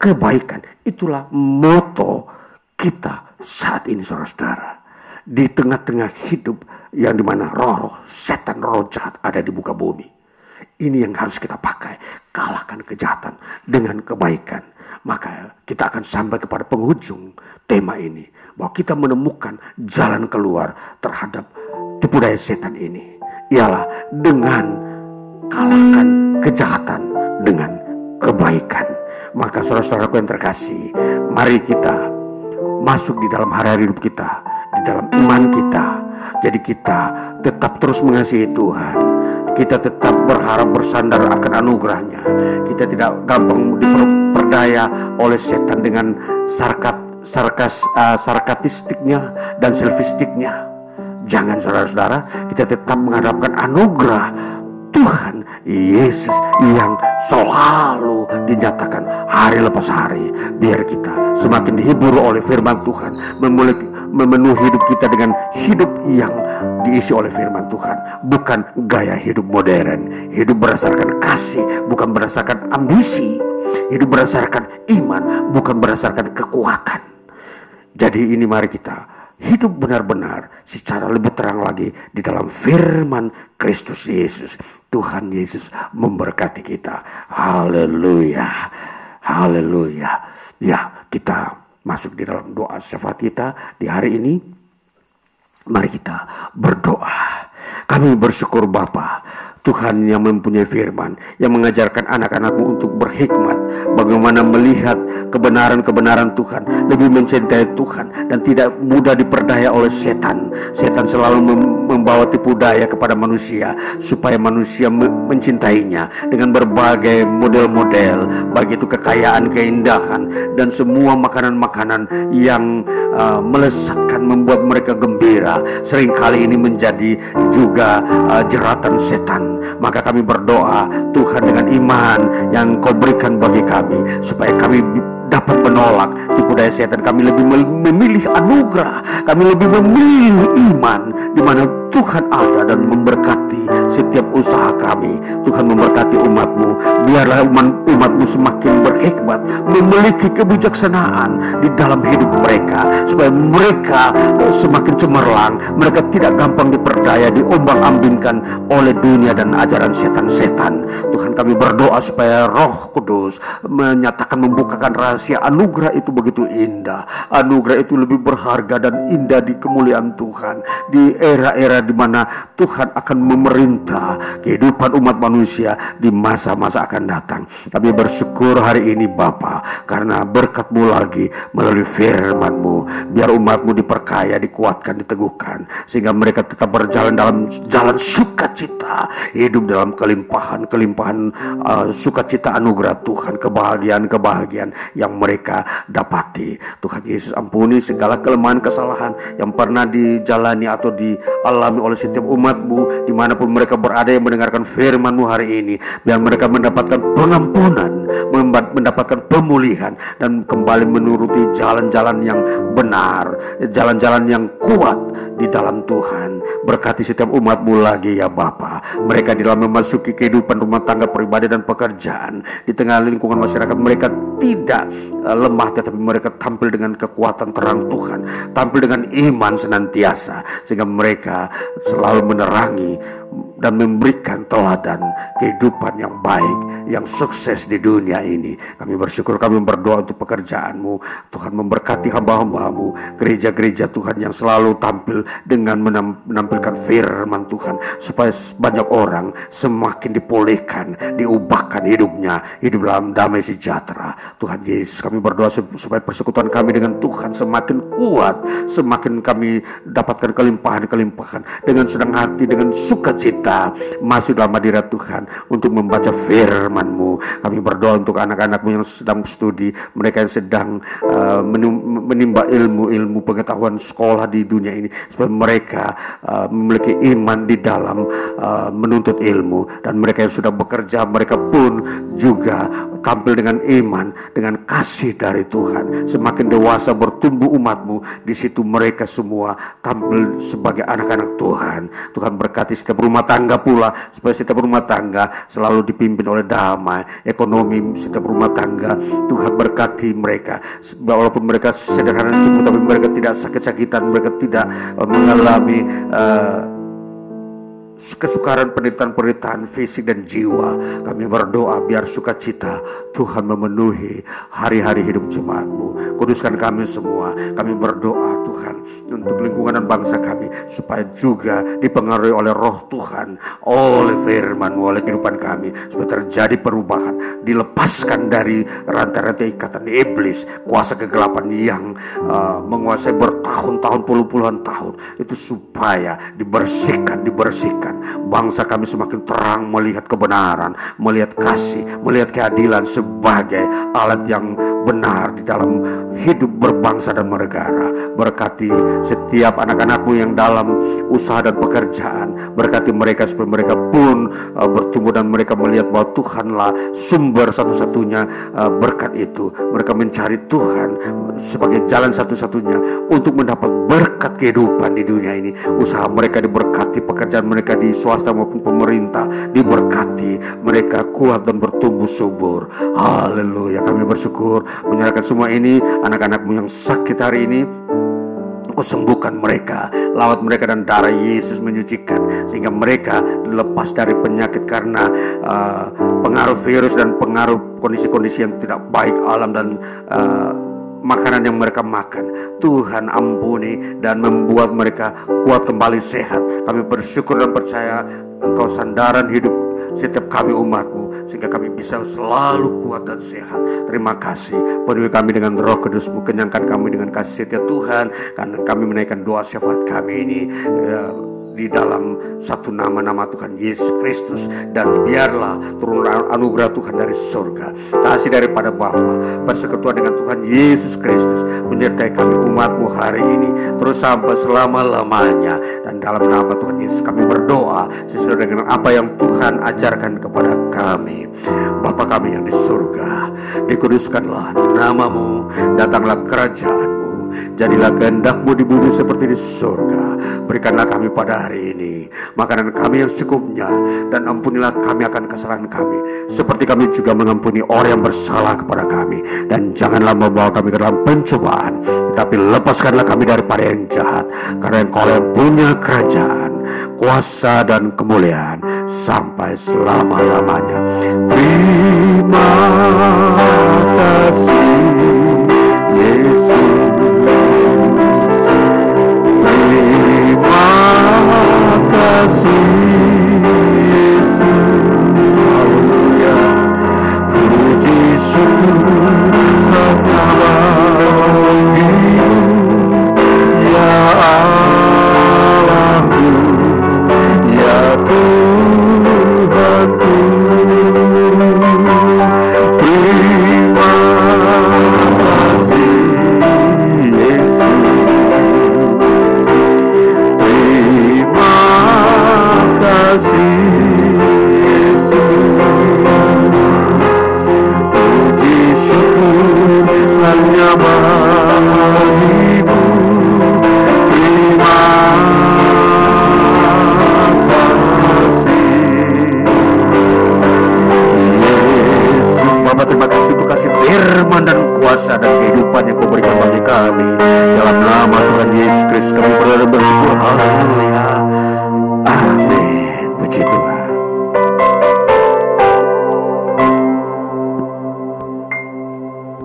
kebaikan. Itulah moto kita saat ini saudara-saudara. Di tengah-tengah hidup yang di mana roh-roh, setan roh jahat ada di muka bumi. Ini yang harus kita pakai. Kalahkan kejahatan dengan kebaikan maka kita akan sampai kepada penghujung tema ini. Bahwa kita menemukan jalan keluar terhadap tipu daya setan ini. Ialah dengan kalahkan kejahatan dengan kebaikan. Maka saudara-saudaraku yang terkasih, mari kita masuk di dalam hari-hari hidup kita, di dalam iman kita. Jadi kita tetap terus mengasihi Tuhan. Kita tetap berharap bersandar akan anugerahnya. Kita tidak gampang diper diperdaya oleh setan dengan sarkat sarkas uh, sarkatistiknya dan selfistiknya. Jangan saudara-saudara, kita tetap mengharapkan anugerah Tuhan Yesus yang selalu dinyatakan hari lepas hari. Biar kita semakin dihibur oleh firman Tuhan, memenuhi hidup kita dengan hidup yang diisi oleh firman Tuhan, bukan gaya hidup modern, hidup berdasarkan kasih, bukan berdasarkan ambisi, hidup berdasarkan iman, bukan berdasarkan kekuatan. Jadi ini mari kita hidup benar-benar secara lebih terang lagi di dalam firman Kristus Yesus. Tuhan Yesus memberkati kita. Haleluya. Haleluya. Ya, kita masuk di dalam doa syafaat kita di hari ini. Mari kita berdoa. Kami bersyukur Bapa Tuhan yang mempunyai firman yang mengajarkan anak-anakmu untuk berhikmat bagaimana melihat kebenaran-kebenaran Tuhan lebih mencintai Tuhan dan tidak mudah diperdaya oleh setan. Setan selalu membawa tipu daya kepada manusia supaya manusia mencintainya dengan berbagai model-model bagi itu kekayaan keindahan dan semua makanan-makanan yang uh, melesatkan membuat mereka gembira. Seringkali ini menjadi juga uh, jeratan setan. Maka kami berdoa Tuhan dengan iman yang kau berikan bagi kami supaya kami dapat menolak. Tipu daya setan kami lebih memilih anugerah kami lebih memilih iman di mana Tuhan ada dan memberkati setiap usaha kami. Tuhan memberkati umatmu. Biarlah umat, umatmu semakin berhikmat, memiliki kebijaksanaan di dalam hidup mereka. Supaya mereka semakin cemerlang. Mereka tidak gampang diperdaya, diombang ambingkan oleh dunia dan ajaran setan-setan. Tuhan kami berdoa supaya roh kudus menyatakan membukakan rahasia anugerah itu begitu indah. Anugerah itu lebih berharga dan indah di kemuliaan Tuhan. Di era-era di mana Tuhan akan memerintah kehidupan umat manusia di masa-masa akan datang. Kami bersyukur hari ini Bapa karena berkatmu lagi melalui firmanmu. Biar umatmu diperkaya, dikuatkan, diteguhkan. Sehingga mereka tetap berjalan dalam jalan sukacita. Hidup dalam kelimpahan-kelimpahan uh, sukacita anugerah Tuhan. Kebahagiaan-kebahagiaan yang mereka dapati. Tuhan Yesus ampuni segala kelemahan kesalahan yang pernah dijalani atau dialami dialami oleh setiap umatmu di mana pun mereka berada yang mendengarkan firmanmu hari ini. Biar mereka mendapatkan pengampunan mendapatkan pemulihan dan kembali menuruti jalan-jalan yang benar jalan-jalan yang kuat di dalam Tuhan berkati setiap umatmu lagi ya Bapa. Mereka di dalam memasuki kehidupan rumah tangga pribadi dan pekerjaan. Di tengah lingkungan masyarakat mereka tidak eh, lemah tetapi mereka tampil dengan kekuatan terang Tuhan. Tampil dengan iman senantiasa sehingga mereka selalu menerangi dan memberikan teladan kehidupan yang baik, yang sukses di dunia ini. Kami bersyukur, kami berdoa untuk pekerjaanmu. Tuhan memberkati hamba-hambamu, gereja-gereja Tuhan yang selalu tampil dengan menampilkan firman Tuhan. Supaya banyak orang semakin dipulihkan, diubahkan hidupnya, hidup dalam damai sejahtera. Tuhan Yesus, kami berdoa supaya persekutuan kami dengan Tuhan semakin kuat, semakin kami dapatkan kelimpahan-kelimpahan dengan senang hati, dengan sukacita masuk dalam hadirat Tuhan untuk membaca firman-Mu. Kami berdoa untuk anak-anakmu yang sedang studi, mereka yang sedang uh, menimba ilmu-ilmu pengetahuan sekolah di dunia ini, supaya mereka uh, memiliki iman di dalam uh, menuntut ilmu. Dan mereka yang sudah bekerja, mereka pun juga tampil dengan iman, dengan kasih dari Tuhan. Semakin dewasa bertumbuh umatmu, di situ mereka semua tampil sebagai anak-anak Tuhan. Tuhan berkati setiap rumah tangga pula, supaya setiap rumah tangga selalu dipimpin oleh damai, ekonomi setiap rumah tangga. Tuhan berkati mereka, walaupun mereka sederhana cukup, tapi mereka tidak sakit-sakitan, mereka tidak uh, mengalami uh, kesukaran penderitaan-penderitaan fisik dan jiwa. Kami berdoa biar sukacita Tuhan memenuhi hari-hari hidup jemaatmu. Kuduskan kami semua. Kami berdoa Tuhan untuk lingkungan dan bangsa kami supaya juga dipengaruhi oleh roh Tuhan, oleh firman oleh kehidupan kami. Supaya terjadi perubahan, dilepaskan dari rantai-rantai ikatan iblis, kuasa kegelapan yang uh, menguasai bertahun-tahun, puluh-puluhan tahun. Itu supaya dibersihkan, dibersihkan bangsa kami semakin terang melihat kebenaran, melihat kasih, melihat keadilan sebagai alat yang benar di dalam hidup berbangsa dan bernegara. Berkati setiap anak-anakmu yang dalam usaha dan pekerjaan. Berkati mereka supaya mereka pun uh, bertumbuh dan mereka melihat bahwa Tuhanlah sumber satu-satunya uh, berkat itu. Mereka mencari Tuhan sebagai jalan satu-satunya untuk mendapat berkat kehidupan di dunia ini. Usaha mereka diberkati, pekerjaan mereka di swasta maupun pemerintah diberkati. Mereka kuat dan bertumbuh subur. Haleluya. Kami bersyukur menyerahkan semua ini anak-anakmu yang sakit hari ini Engkau sembuhkan mereka Lawat mereka dan darah Yesus menyucikan Sehingga mereka lepas dari penyakit Karena uh, pengaruh virus dan pengaruh kondisi-kondisi yang tidak baik alam dan uh, makanan yang mereka makan. Tuhan ampuni dan membuat mereka kuat kembali sehat. Kami bersyukur dan percaya Engkau sandaran hidup setiap kami umatmu sehingga kami bisa selalu kuat dan sehat. Terima kasih. Penuhi kami dengan roh kudusmu. Kenyangkan kami dengan kasih setia Tuhan. Karena kami menaikkan doa syafaat kami ini. Ya, di dalam satu nama-nama Tuhan Yesus Kristus. Dan biarlah turun anugerah Tuhan dari surga. Kasih daripada Bapa persekutuan dengan Tuhan Yesus Kristus menyertai kami umatmu hari ini terus sampai selama-lamanya. Dan dalam nama Tuhan Yesus kami berdoa sesuai dengan apa yang Tuhan ajarkan kepada kami. Bapa kami yang di surga dikuduskanlah namamu datanglah kerajaan Jadilah kehendakmu di bumi seperti di surga. Berikanlah kami pada hari ini makanan kami yang secukupnya dan ampunilah kami akan kesalahan kami. Seperti kami juga mengampuni orang yang bersalah kepada kami. Dan janganlah membawa kami ke dalam pencobaan tapi lepaskanlah kami daripada yang jahat. Karena engkau yang punya kerajaan kuasa dan kemuliaan sampai selama-lamanya. Terima kasih Yesus kehidupan yang kau berikan bagi